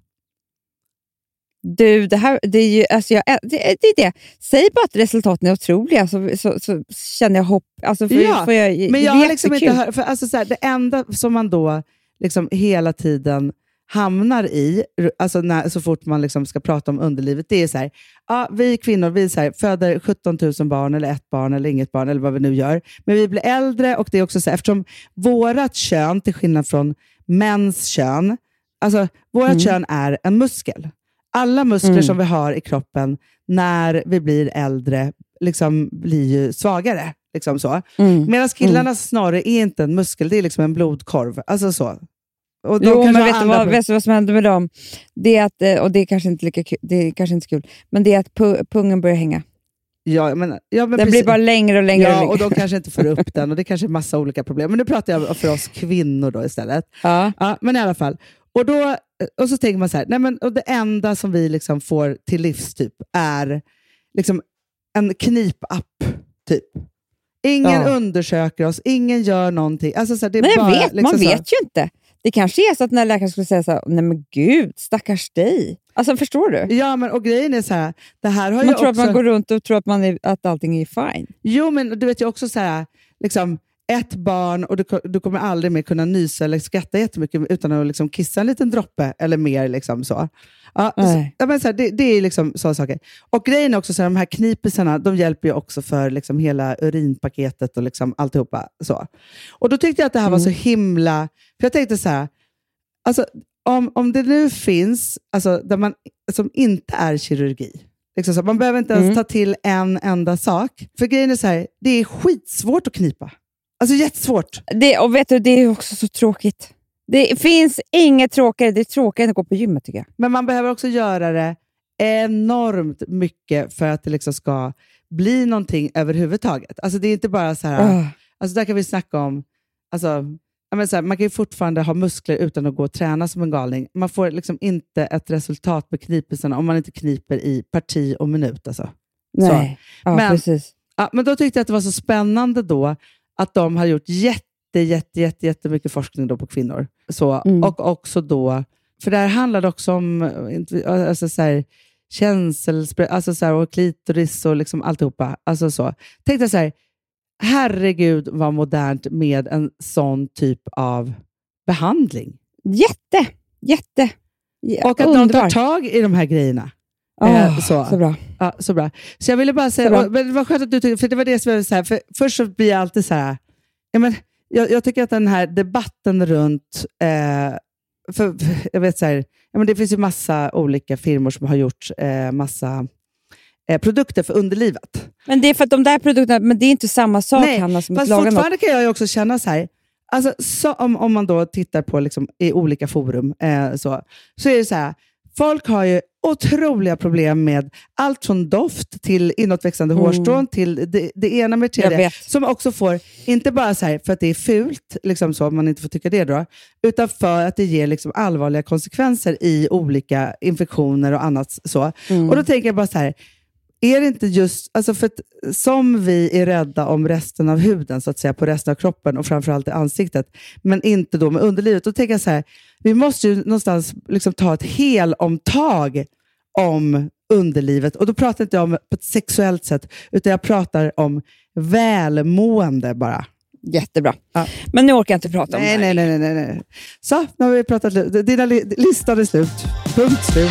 Du, det här det är ju... Alltså jag, det, det är det. Säg bara att resultaten är otroliga så, så, så känner jag hopp. Alltså för, Ja, får jag, Men jag har liksom inte hört, för alltså så här, Det enda som man då liksom hela tiden hamnar i, alltså när, så fort man liksom ska prata om underlivet, det är så här, ja, vi kvinnor vi så här, föder 17 000 barn, eller ett barn, eller inget barn, eller vad vi nu gör. Men vi blir äldre och det är också så här, eftersom vårat kön, till skillnad från mäns kön, alltså vårat Mm. kön är en muskel. Alla muskler Mm. som vi har i kroppen när vi blir äldre liksom blir ju svagare. Liksom så. Mm. Medan killarnas snorre är inte en muskel, det är liksom en blodkorv. Alltså så. Och Jo, men vet du, vad, vet du vad som händer med dem? Det är att, eh, och det är kanske inte lika kul, det är kanske inte så kul, men det är att pu- pungen börjar hänga. Ja, men, ja, men Den precis. blir bara längre och längre. och Ja, längre. och de kanske inte får (laughs) upp den och det kanske är massa olika problem. Men nu pratar jag för oss kvinnor då istället. ja. Ja, men i alla fall. Och, då, och så tänker man så här, nej men, och det enda som vi liksom får till livs typ, är liksom en knipapp. Typ. Ingen Ja. undersöker oss, ingen gör någonting. Alltså, så här, det är Nej, jag bara, vet, liksom man vet ju inte. Det kanske är så att när läkaren skulle säga så här, nej men gud, stackars dig. Alltså förstår du? Ja, men och grejen är så här, det här har ju Man tror också... att man går runt och tror att, man är, att allting är fine. Jo, men du vet ju också så här, liksom, ett barn och du, du kommer aldrig mer kunna nysa eller skratta jättemycket utan att liksom kissa en liten droppe eller mer. Liksom så. Ja, så, Nej. ja, men så här, det, det är liksom sådana saker. Och grejen är också så här, de här knipisarna, de hjälper ju också för liksom hela urinpaketet och liksom alltihopa. Så. Och då tyckte jag att det här var så himla... För jag tänkte så här, alltså, om, om det nu finns, alltså, där man, som inte är kirurgi, liksom så, man behöver inte ens Mm. ta till en enda sak. För grejen är så här, det är skitsvårt att knipa. Alltså jättesvårt. Det, och vet du, det är också så tråkigt. Det finns inget tråkigare. Det är tråkigare än att gå på gymmet tycker jag. Men man behöver också göra det enormt mycket för att det liksom ska bli någonting överhuvudtaget. Alltså det är inte bara så här, Ugh. alltså där kan vi snacka om, alltså, menar så här, man kan ju fortfarande ha muskler utan att gå och träna som en galning. Man får liksom inte ett resultat med knipisarna om man inte kniper i parti och minut. Alltså. Nej, ja, Men- precis. Ja, men då tyckte jag att det var så spännande då att de har gjort jätte, jätte, jätte, jättemycket forskning då på kvinnor. Så, Mm. Och också då, för det här handlade också om alltså så här, känselspröt, alltså så här, och klitoris och liksom alltihopa. Alltså så. Tänkte så här, herregud vad modernt med en sån typ av behandling. Jätte, jätte. Ja, Och att någon tar underbar. tag i de här grejerna. Eh, så. så bra. Ja, så bra. Så jag ville bara säga, och, men det var skönt att du tyckte, för det var det som jag ville säga. För först så blir jag alltid så här, ja, men, jag, jag tycker att den här debatten runt, eh, för, för, jag vet så här, ja, men det finns ju massa olika firmor som har gjort eh, massa eh, produkter för underlivet. Men det är för att de där produkterna, men det är inte samma sak Nej, Hanna som Fast laga något. fortfarande kan jag ju också känna så här, alltså, så, om, om man då tittar på liksom, i olika forum, eh, så, så är det så här, folk har ju otroliga problem med allt från doft till inåtväxande Mm. hårstrån till det, det ena med det. Som också får, inte bara så här för att det är fult, liksom så, man inte får tycka det då, utan för att det ger liksom allvarliga konsekvenser i olika infektioner och annat. så. Mm. Och då tänker jag bara så här, är det inte just, alltså för att, som vi är rädda om resten av huden, så att säga, på resten av kroppen och framförallt i ansiktet, men inte då med underlivet, då tänker jag så här, vi måste ju någonstans liksom ta ett helomtag om underlivet. Och då pratar inte jag om på ett sexuellt sätt, utan jag pratar om välmående bara. Jättebra. Ja. Men nu orkar jag inte prata om Nej, det här. nej, nej, nej, nej. Så, nu har vi pratat. Dina li- listan är slut. Punkt slut.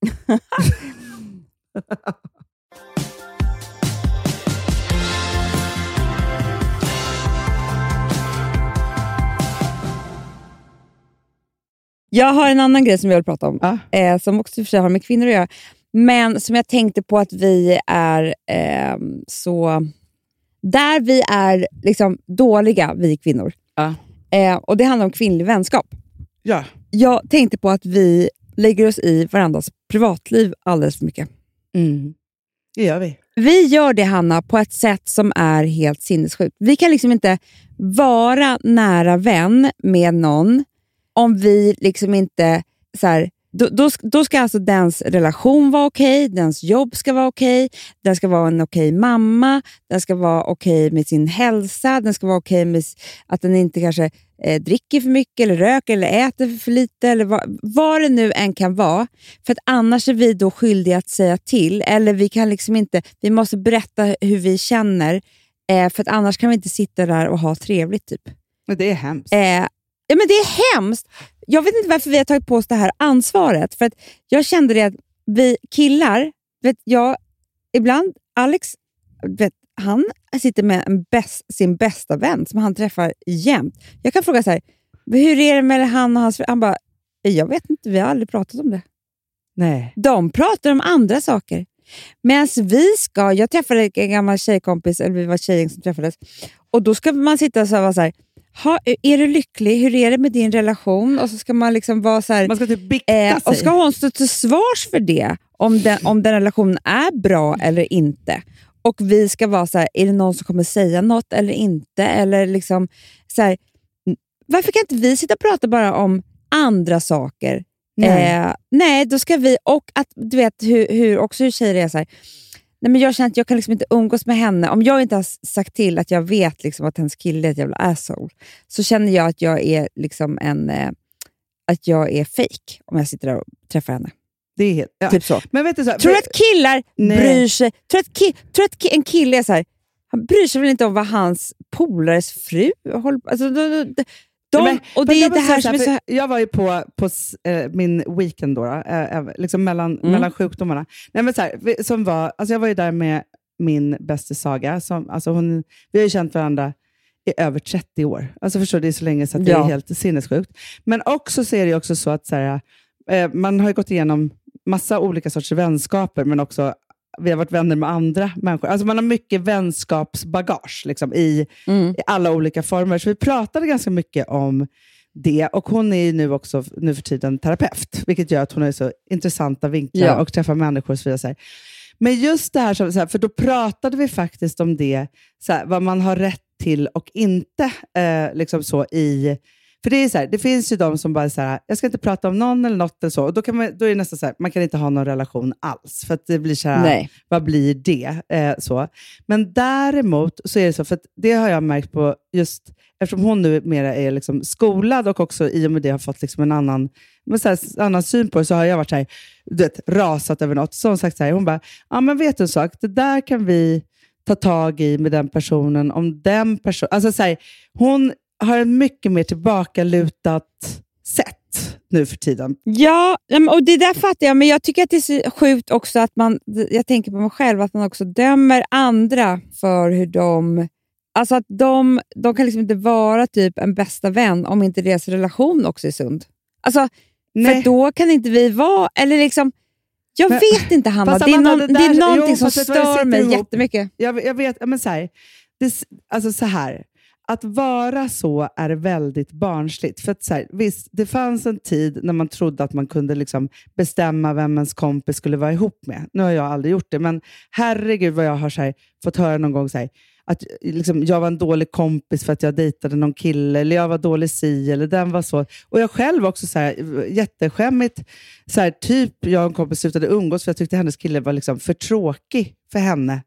(laughs) Jag har en annan grej som jag vill prata om, Ja. eh, som också för sig har med kvinnor att göra, men som jag tänkte på att vi är eh, så... Där vi är liksom dåliga, vi kvinnor, Ja. eh, och det handlar om kvinnlig vänskap. Ja. Jag tänkte på att vi lägger oss i varandras privatliv alldeles för mycket. Mm. Det gör vi. Vi gör det, Hanna, på ett sätt som är helt sinnessjukt. Vi kan liksom inte vara nära vän med någon om vi liksom inte... Så här, då, då, då ska alltså dens relation vara okej, dens jobb ska vara okej, den ska vara en okej mamma, den ska vara okej med sin hälsa, den ska vara okej med att den inte kanske eh, dricker för mycket, eller röker eller äter för lite, eller vad, vad det nu än kan vara. För att annars är vi då skyldiga att säga till, eller vi kan liksom inte, vi måste berätta hur vi känner, eh, för att annars kan vi inte sitta där och ha trevligt. typ. Det är hemskt. Eh, ja, men det är hemskt. Jag vet inte varför vi har tagit på oss det här ansvaret. För att Jag kände det att vi killar, vet jag, ibland, Alex, vet, han sitter med bäst, sin bästa vän som han träffar jämt. Jag kan fråga så här, hur är det med han och hans Han bara, jag vet inte, vi har aldrig pratat om det. Nej. De pratar om andra saker. Medan vi ska, jag träffade en gammal tjejkompis, eller vi var tjejer som träffades, och då ska man sitta och vara så här, ha, är du lycklig? Hur är det med din relation? Och så ska man liksom vara så här, Man ska typ bikta eh, sig. och ska hon stå till svars för det? Om den, om den relationen är bra eller inte. Och vi ska vara så här, är det någon som kommer säga något eller inte? Eller liksom, så här, varför kan inte vi sitta och prata bara om andra saker? Nej. Eh, nej, då ska vi, och att du vet hur, hur också hur tjejer är så här, nej men jag känner att jag kan liksom inte umgås med henne. Om jag inte har sagt till att jag vet liksom att hennes kille är ett jävla asshole, så känner jag att jag är liksom en eh, att jag är fake om jag sitter där och träffar henne. Det är helt, ja. Typ så. Men vet du, så Tror du att killar Nej. bryr sig? Tror du att, ki, tror att ki, en kille är så här, han bryr sig väl inte om vad hans polares fru håller på alltså, de, men- Och det är det här som är så för Jag var ju på, på eh, min weekend då, eh, eh, liksom mellan, Mm. mellan sjukdomarna. Nej, men så här, som var, alltså jag var ju där med min bästa Saga. Som, alltså hon, vi har ju känt varandra i över 30 år. Alltså förstår det är så länge så att det Ja. är helt sinnessjukt. Men också så är det också så att så här, eh, man har ju gått igenom massa olika sorters vänskaper, men också vi har varit vänner med andra människor. Alltså man har mycket vänskapsbagage liksom, i, Mm. i alla olika former. Så vi pratade ganska mycket om det. Och hon är nu också nu för tiden terapeut, vilket gör att hon har så intressanta vinklar Ja. och träffar människor och så vidare. Men just det här, som- så här, för då pratade vi faktiskt om det, så här, vad man har rätt till och inte. Eh, liksom så i... För det är så här, det finns ju de som bara så här, jag ska inte prata om någon eller något eller så. Och då, kan man, då är det nästan så här, man kan inte ha någon relation alls. För att det blir så här, Nej. vad blir det? Eh, så. Men däremot så är det så, för det har jag märkt på just eftersom hon nu mera är liksom skolad och också i och med det har fått liksom en annan, så här, annan syn på det, så har jag varit så här, du vet, rasat över något. Så hon sagt så här, hon bara, ja men vet du en sak, det där kan vi ta tag i med den personen, om den personen... Alltså så här, hon har en mycket mer tillbakalutat sätt nu för tiden. Ja, och det där fattar jag, men jag tycker att det är så sjukt också att man, jag tänker på mig själv, att man också dömer andra för hur de... Alltså att de, de kan liksom inte vara typ en bästa vän om inte deras relation också är sund. Alltså, för Nej. att då kan inte vi vara... Eller liksom, jag Men- vet inte Hanna, det är, någon, det det är där- någonting jo, som stör mig ihop? jättemycket. Jag, jag vet, men så här, det, alltså så här, att vara så är väldigt barnsligt. För att så här, visst, det fanns en tid när man trodde att man kunde liksom bestämma vem ens kompis skulle vara ihop med. Nu har jag aldrig gjort det, men herregud vad jag har så här, fått höra någon gång så här, att liksom, jag var en dålig kompis för att jag dejtade någon kille, eller jag var dålig si, eller den var så. Och jag själv också så här, jätteskämmigt, så här, typ jag och en kompis slutade umgås för jag tyckte hennes kille var liksom för tråkig för henne.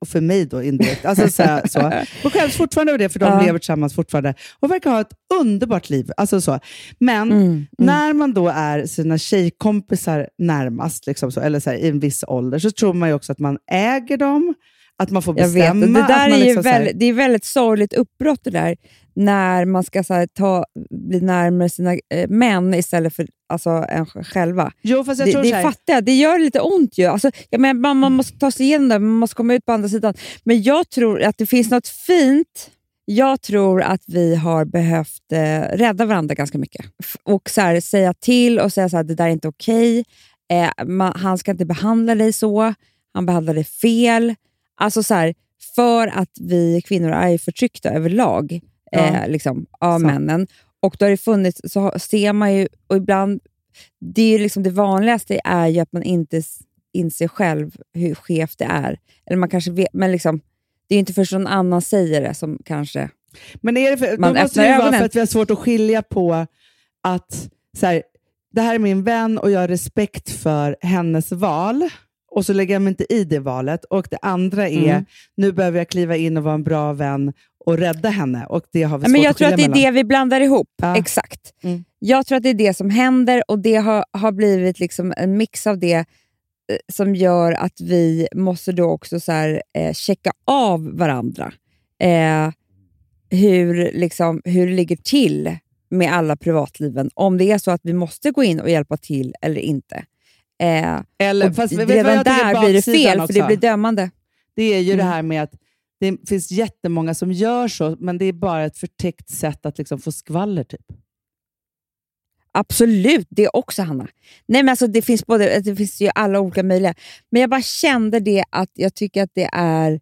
Och för mig då indirekt. Alltså, så, här, så. (laughs) Och skäms fortfarande över det, för de Ja. lever tillsammans fortfarande och verkar ha ett underbart liv. Alltså, så. Men Mm, mm. när man då är sina tjejkompisar närmast, liksom så, eller så här, i en viss ålder, så tror man ju också att man äger dem, att man får bestämma. det att där är liksom så här- väldigt, det är väldigt sorgligt uppbrott det där, när man ska här, ta, bli närmare sina eh, män istället för alltså, en sj- själva. Jo, fast jag det tror det fattar jag. Det gör lite ont ju. Alltså, jag menar, man, man måste ta sig igenom det, man måste komma ut på andra sidan. Men jag tror att det finns något fint. Jag tror att vi har behövt eh, rädda varandra ganska mycket. Och så här, säga till och säga här, det där är inte okej. Eh, man, han ska inte behandla dig så. Han behandlar dig fel. Alltså så här, för att vi kvinnor är förtryckta överlag Ja. eh, liksom, av Sant. männen. Och då har det funnits, så ser man ju, och ibland, det, är liksom det vanligaste är ju att man inte inser själv hur skevt det är. Eller man kanske vet, men liksom, det är ju inte först någon annan säger det som kanske... Men är det för, Man då måste det vara för att vi har svårt att skilja på att så här, det här är min vän och jag har respekt för hennes val. Och så lägger jag mig inte i det valet. Och det andra är, Mm. nu behöver jag kliva in och vara en bra vän och rädda henne. Och det har vi men jag att tror att det är mellan. det vi blandar ihop. Ja. Exakt. Mm. Jag tror att det är det som händer och det har, har blivit liksom en mix av det eh, som gör att vi måste då också så här, eh, checka av varandra. Eh, hur, liksom, hur det ligger till med alla privatliven. Om det är så att vi måste gå in och hjälpa till eller inte. Eh, Eller, fast tycker är där blir det fel, för det också? blir dömande. Det är ju det Mm. här med att det finns jättemånga som gör så, men det är bara ett förtäckt sätt att liksom få skvaller. Typ. Absolut, det också Hanna. Nej, men alltså, det, finns både, det finns ju alla olika möjliga. Men jag bara kände det att jag tycker att det är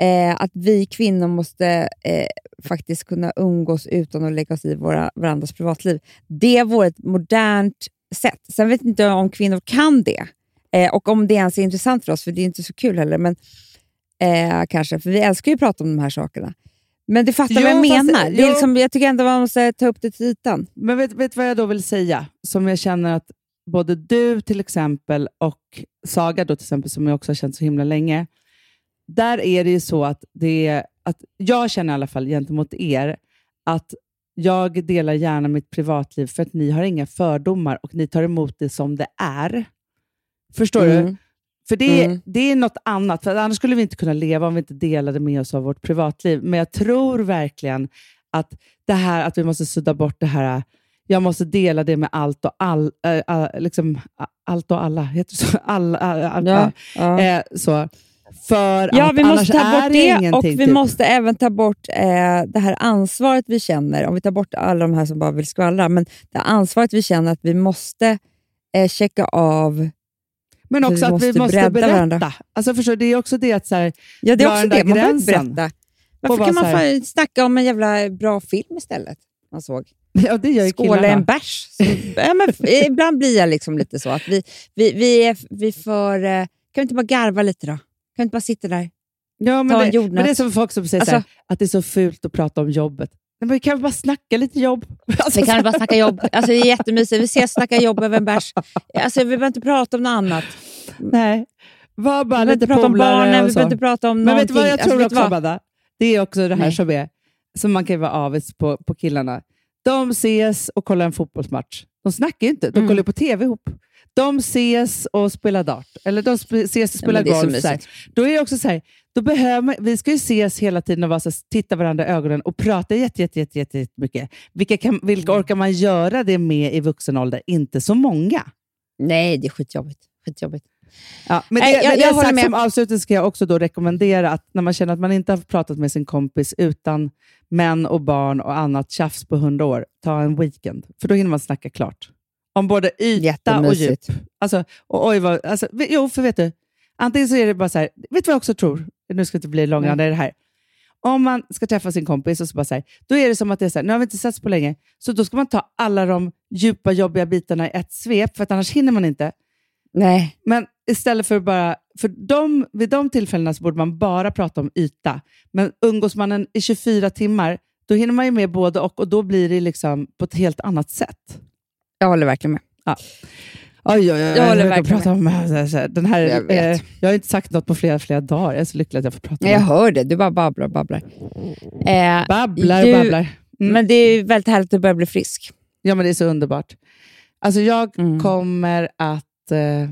eh, att vi kvinnor måste eh, faktiskt kunna umgås utan att lägga oss i våra, varandras privatliv. Det vore ett modernt sätt. Sen vet inte jag om kvinnor kan det. Eh, och om det ens är intressant för oss, för det är inte så kul heller. Men, eh, kanske, för vi älskar ju att prata om de här sakerna. Men du fattar Jo, vad jag fast- menar. Det är liksom, jag tycker ändå man måste ta upp det till ytan. Men vet du vad jag då vill säga? Som jag känner att både du till exempel och Saga då till exempel, som jag också har känt så himla länge. Där är det ju så att, det är, att jag känner i alla fall gentemot er att jag delar gärna mitt privatliv för att ni har inga fördomar och ni tar emot det som det är. Förstår du? Mm. För det, Mm. det är något annat, för annars skulle vi inte kunna leva om vi inte delade med oss av vårt privatliv. Men jag tror verkligen att det här att vi måste sudda bort det här, jag måste dela det med allt och all, äh, äh, liksom, a- allt och alla, heter så? (laughs) All, all, all, Ja, ja. äh, så. För Ja, att vi måste ta bort det, och vi typ. måste även ta bort eh, det här ansvaret vi känner. Om vi tar bort alla de här som bara vill skvallra, men det ansvaret vi känner att vi måste eh, checka av. Men vi också att vi måste berätta. varandra. Alltså, förstår, det är också det att så här, Ja, det är också det. Man behöver berätta. Varför kan man så här- snacka om en jävla bra film istället? Man såg. (laughs) ja, det gör ju Skåla killarna. en bärs. Som- ja, men, ibland blir jag liksom lite så att vi, vi, vi, är, vi får... Eh, kan vi inte bara garva lite då? Kan vi inte bara sitta där? Ja, men, Ta en det, jordnöt. men det är som folk som säger så här, Alltså- att det är så fult att prata om jobbet. Nej, men vi kan väl bara snacka lite jobb? (laughs) Alltså, Vi kan väl bara snacka jobb. Alltså, det är jättemysigt. Vi ses och snackar jobb över en bärs. Alltså, vi behöver inte prata om något annat. Nej, var Vi bara inte lite prata om barnen, vi behöver inte prata om Men någonting. vet du vad jag Alltså, tror du också? Amanda? Det är också det här Nej. som är, som man kan vara avis på, på killarna. De ses och kollar en fotbollsmatch. De snackar ju inte, de Mm. kollar på tv ihop. De ses och spelar dart, eller de ses och Ja, spelar så golf. Så. Då är det också så här, då behöver man, vi ska ju ses hela tiden och vara så här, titta varandra i ögonen och prata jätte, jätte, jätte, jätte, jätte mycket. Vilka, kan, vilka Mm. orkar man göra det med i vuxen ålder? Inte så många. Nej, det är skitjobbigt. skitjobbigt. Ja, men det, Nej, jag- men det jag sagt med. som avslutning ska jag också då rekommendera att när man känner att man inte har pratat med sin kompis utan män och barn och annat tjafs på hundra år, ta en weekend. För då hinner man snacka klart. Om både yta och djup. Alltså, och oj, vad, alltså, jo, för vet du, antingen så är det bara så här, vet du vad jag också tror? Nu ska det inte bli långrandig det här. Om man ska träffa sin kompis och så bara så här, då är det som att det är så här, nu har vi inte setts på länge, så då ska man ta alla de djupa, jobbiga bitarna i ett svep, för att annars hinner man inte. Nej. Men istället för bara... För de, vid de tillfällena så borde man bara prata om yta. Men umgås man en, i 24 timmar, då hinner man ju med både och och då blir det liksom på ett helt annat sätt. Jag håller verkligen med. Oj, oj, oj. Jag Jag, håller jag, verkligen prata om, här, den här, Jag jag, eh, jag har inte sagt något på flera, flera dagar. Jag är så lycklig att jag får prata Nej, jag med hör det. Du bara babblar och babblar. Eh, Babblar och babblar. Mm. Men det är väldigt härligt att du börjar bli frisk. Ja, men det är så underbart. Alltså jag Mm. kommer att... Eh,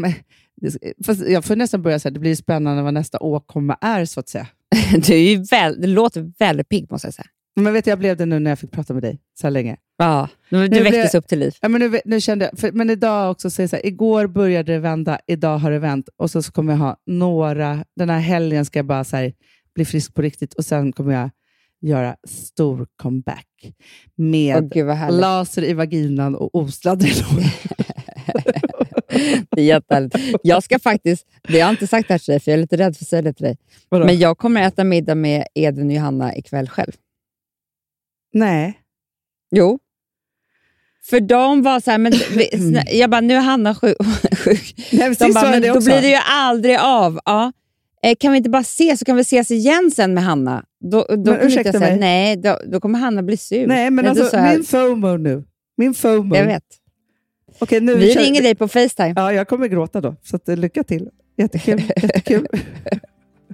men, det- jag får nästan börja säga det blir spännande vad nästa åkomma är, så att säga. (laughs) Du, är ju väl, du låter väldigt pigg måste jag säga. Men vet du, jag blev det nu när jag fick prata med dig så här länge. Ja, du, Nu väcktes upp till liv. Ja, men nu, nu kände jag, för, men idag också, så här, igår började det vända, idag har det vänt och så, så kommer jag ha några, den här helgen ska jag bara så här, bli frisk på riktigt och sen kommer jag göra stor comeback med härligt. laser i vaginan och osladdade lår. (laughs) Det är jättehärligt. Jag ska faktiskt, det har jag inte sagt det här till dig, för jag är lite rädd för att säga det till dig. Vadå? Men jag kommer äta middag med Edvin och Johanna ikväll själv. Nej. Jo. För de var så här, men vi, (clears throat) jag bara, nu är Hanna sjuk. (laughs) sjuk. Nej, men De bara, men då också. blir det ju aldrig av. Ja. Eh, Kan vi inte bara ses så kan vi ses igen sen med Hanna? Då, då inte ursäkta jag säga, mig. nej, då, då kommer Hanna bli sur. Nej, men då alltså min FOMO nu. Min FOMO. Jag vet. Okej, nu Vi kör- ringer dig på Facetime. Ja, jag kommer gråta då. Så att, eh, lycka till. Jättekul. Jättekul. (laughs)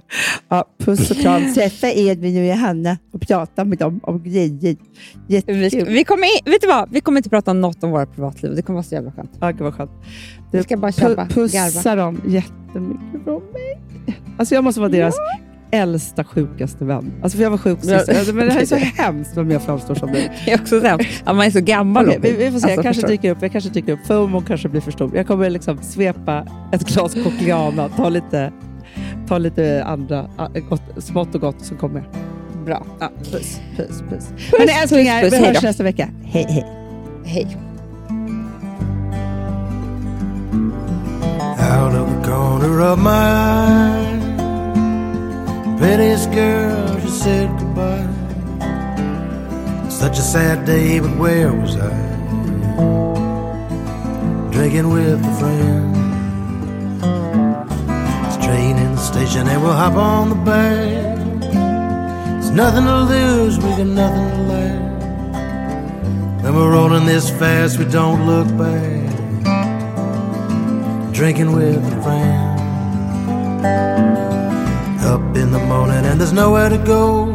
(laughs) ja, puss och kram. Träffa Edvin och Johanna och prata med dem om grejer. Vi, ska, vi, kommer, in- vet du vad? vi kommer inte prata något om våra privatliv. Det kommer vara så jävla skönt. Ja, gud vad skönt. Vi ska bara pu- köpa, pussa dem jättemycket från mig. Alltså jag måste vara deras äldsta, sjukaste vän. Alltså för jag var sjuk Ja. sist. Alltså, Men det här är så (laughs) hemskt om jag framstår som det. Det är också hemskt att man är så gammal. Robin. vi, vi får se, jag Alltså, kanske förstår du? dyker upp. Jag kanske dyker upp. FOMO kanske blir för stor. Jag kommer liksom svepa ett glas Coquiliana, ta lite, ta lite andra, ah, gott, smått och gott, så kommer jag. Bra. Ja, puss, puss, puss. Hörni älsklingar, puss, vi hej hörs nästa vecka. Hej, hej. Hej. out of the corner of my eye. Prettiest girl, she said goodbye. Such a sad day, but where was I? Drinking with a friend. Station, and we'll hop on the back. There's nothing to lose, we got nothing to lack. When we're rolling this fast, we don't look back drinking with a friend. Up in the morning and there's nowhere to go.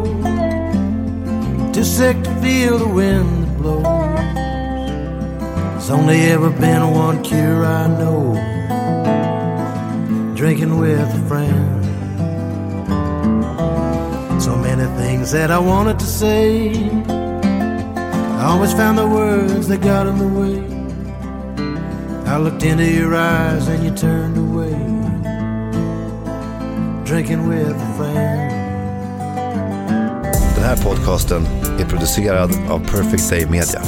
Too sick to feel the wind that blows. There's only ever been one cure I know. Drinking with a friend. So many things that I wanted to say. I always found the words that got in the way. I looked into your eyes and you turned away. Drinking with a friend. Den här podcasten är producerad av Perfect Day Media.